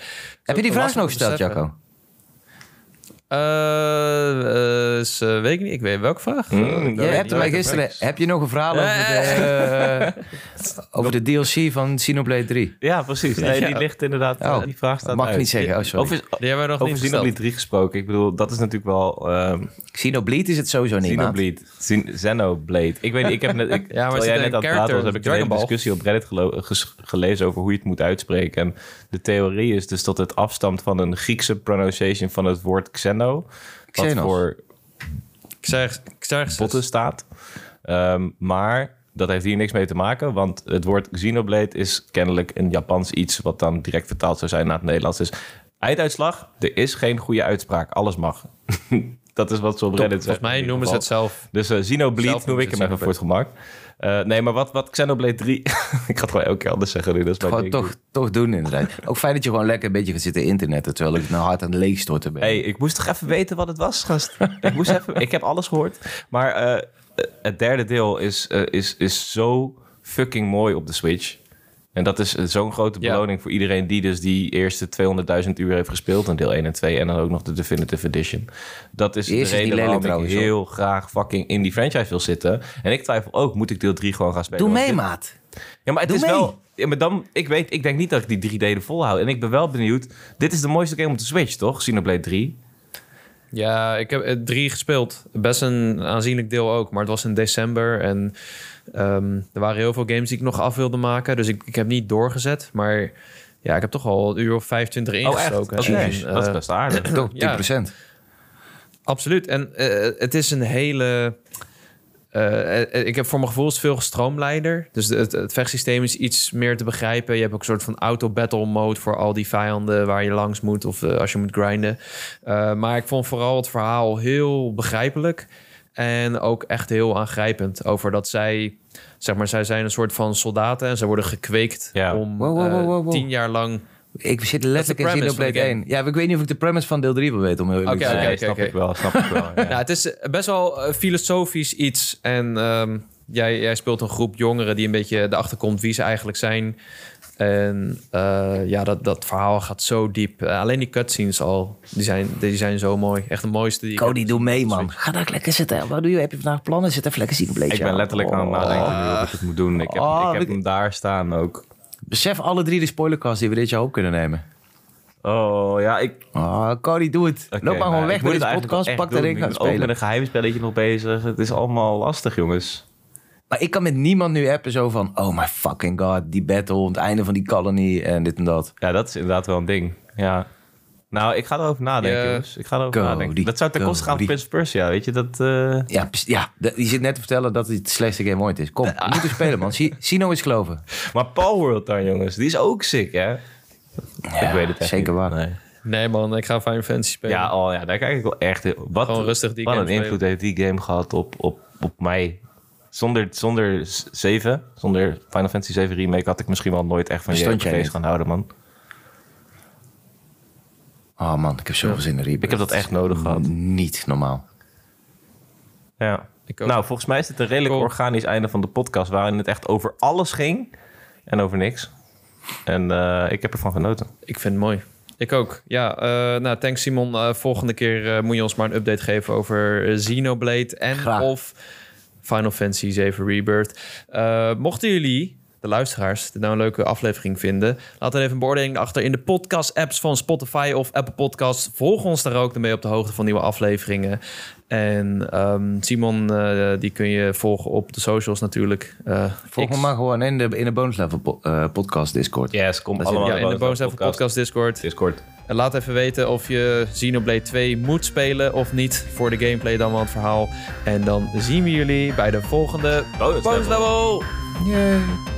Heb je die vraag nog te gesteld. Jacco? Eh, is, eh, weet ik niet. Ik weet welke vraag. Mm, Eh, Jij weet hebt mij gisteren, heb je nog een verhaal over de, over de DLC van Xenoblade 3? Ja, precies. Nee, die Ja. ligt inderdaad. Oh, die vraag staat mag ik niet zeggen. Oh, sorry. Over, Die hebben we nog over niet Xenoblade gesteld. 3 gesproken. Ik bedoel, dat is natuurlijk wel... ehm Xenoblade is het sowieso niet. Xenoblade. Xen- Xenoblade. Ik weet niet, ik heb net... Ik, Ja, maar jij net aan het praten was, heb ik een discussie op Reddit gelezen over hoe je het moet uitspreken. En de theorie is dus dat het afstamt van een Griekse pronunciation van het woord xeno. Wat Xenos. voor botten staat. Ehm, maar dat heeft hier niks mee te maken, want het woord Xenoblade is kennelijk een Japans iets wat dan direct vertaald zou zijn naar het Nederlands. Dus einduitslag, er is geen goede uitspraak. Alles mag. dat is wat ze op Reddit zeggen. Volgens mij noemen ze het zelf. Dus eh Xenoblade Zelf noem ik hem even voor het gemak. Eh, nee, maar wat, wat Xenoblade 3... ik ga het gewoon elke keer anders zeggen nu. Dat is mijn Gewoon toch, toch doen inderdaad. Ook fijn dat je gewoon lekker een beetje gaat zitten internetten, terwijl ik nou hard aan het leegstorten ben. Hey, ik moest toch even weten wat het was, gast. ik, moest even, ik heb alles gehoord. Maar eh, het derde deel is, eh, is, is zo fucking mooi op de Switch. En dat is eh, zo'n grote Ja. beloning voor iedereen die dus die eerste 200.000 uur heeft gespeeld. in deel 1 en 2 en dan ook nog de Definitive Edition. Dat is De reden waarom ik trouwens, heel graag fucking in die franchise wil zitten. En ik twijfel ook, moet ik deel 3 gewoon gaan spelen? Doe mee, dit- maat. ja, maar het Doe is mee. wel. Ja, maar dan, ik weet, ik denk niet dat ik die drie delen volhoud. En ik ben wel benieuwd. Dit is de mooiste game op de Switch, toch? Xenoblade 3. Ja, ik heb eh, drie gespeeld. Best een aanzienlijk deel ook. Maar het was in december. En ehm, er waren heel veel games die ik nog af wilde maken. Dus ik, ik heb niet doorgezet. Maar ja, ik heb toch al een uur of 25 Oh, echt? ingestoken. Oké, En, Jezus, eh, dat is best aardig. Toch, 10%. Ja. Absoluut. En eh, het is een hele. eh, ik heb voor mijn gevoel is veel gestroomlijnder. Dus het, het vechtsysteem is iets meer te begrijpen. Je hebt ook een soort van auto-battle mode voor al die vijanden waar je langs moet of als je moet grinden. Eh, maar ik vond vooral het verhaal heel begrijpelijk. En ook echt heel aangrijpend over dat zij, zeg maar, zij zijn een soort van soldaten en ze worden gekweekt Ja. om Wow, wow, wow, eh, wow, wow. tien jaar lang Ik zit letterlijk in Xenoblade 1. Ja, ik weet niet of ik de premise van deel 3 wil weten. Om heel eerlijk Oké, te zijn. Nee, oké, snap oké. ik wel, snap ik wel. Ja. Ja, het is best wel eh, filosofisch iets. En ehm, jij, jij speelt een groep jongeren die een beetje erachter komt wie ze eigenlijk zijn. En eh, ja, dat, dat verhaal gaat zo diep. Eh, alleen die cutscenes al, die zijn, die zijn zo mooi. Echt de mooiste die ik Cody, doe mee, man. Ga daar lekker zitten. Wat doe je? Heb je vandaag plannen? Zit even lekker Xenoblade. Ik ben letterlijk aan het nadenken nu of ik het moet doen. Ik heb, Oh, ik heb ik- hem daar staan ook. Besef alle drie de spoilercasts die we dit jaar op kunnen nemen. Oh, ja, ik... Oh, Cody, doe het. Loop maar gewoon nou, weg ik met deze podcast. Pak de ring gaan doen. Ik ben Ook met spelen. een geheimspelletje nog bezig. Het is allemaal lastig, jongens. Maar ik kan met niemand nu appen zo van... Oh my fucking god, die battle, het einde van die colony en dit en dat. Ja, dat is inderdaad wel een ding. Ja. Nou, ik ga erover nadenken, Ja. jongens. Ik ga erover Go, nadenken. die- Dat zou ten koste gaan van Prince of Persia, weet je? Dat... eh, Ja, ja, die zit net te vertellen dat het het slechtste game ooit is. Kom, we moeten spelen, man. Si- Sino is geloven. Maar Palworld dan, jongens. Die is ook sick, hè? ik weet het echt zeker niet. waar. Nee. Nee man, ik ga Final Fantasy spelen. Ja, oh ja, daar kijk ik wel echt... Wat, Gewoon rustig die wat game een invloed spelen. heeft die game gehad op, op, op mij. Zonder, zonder 7, zonder Final Fantasy 7 Remake... had ik misschien wel nooit echt van Bestond jij JRPG's gaan houden, man. Oh man, ik heb zoveel zin in Rebirth. Ik heb dat echt nodig gehad. Niet normaal. Ja. Ik ook. Nou, volgens mij is dit een redelijk Cool. organisch einde van de podcast... waarin het echt over alles ging en over niks. En eh, ik heb ervan genoten. Ik vind het mooi. Ik ook. Ja, eh, nou, thanks Simon. Eh, volgende keer eh, moet je ons maar een update geven over Xenoblade en Graag. of Final Fantasy 7 Rebirth. Eh, mochten jullie, de luisteraars, dit nou een leuke aflevering vinden, laat dan even een beoordeling achter in de podcast-apps van Spotify of Apple Podcasts. Volg ons daar ook, je op de hoogte van nieuwe afleveringen. En ehm, Simon, eh, die kun je volgen op de socials natuurlijk. Eh, Volg X. me maar gewoon in de, in de bonus level po- eh, podcast Discord. Yes, kom allemaal Ja, in de Bonus Level Podcast Discord. Discord. En laat even weten of je Xenoblade 2 moet spelen of niet voor de gameplay dan wel het verhaal. En dan zien we jullie bij de volgende Bonus bonus level. level. Yay.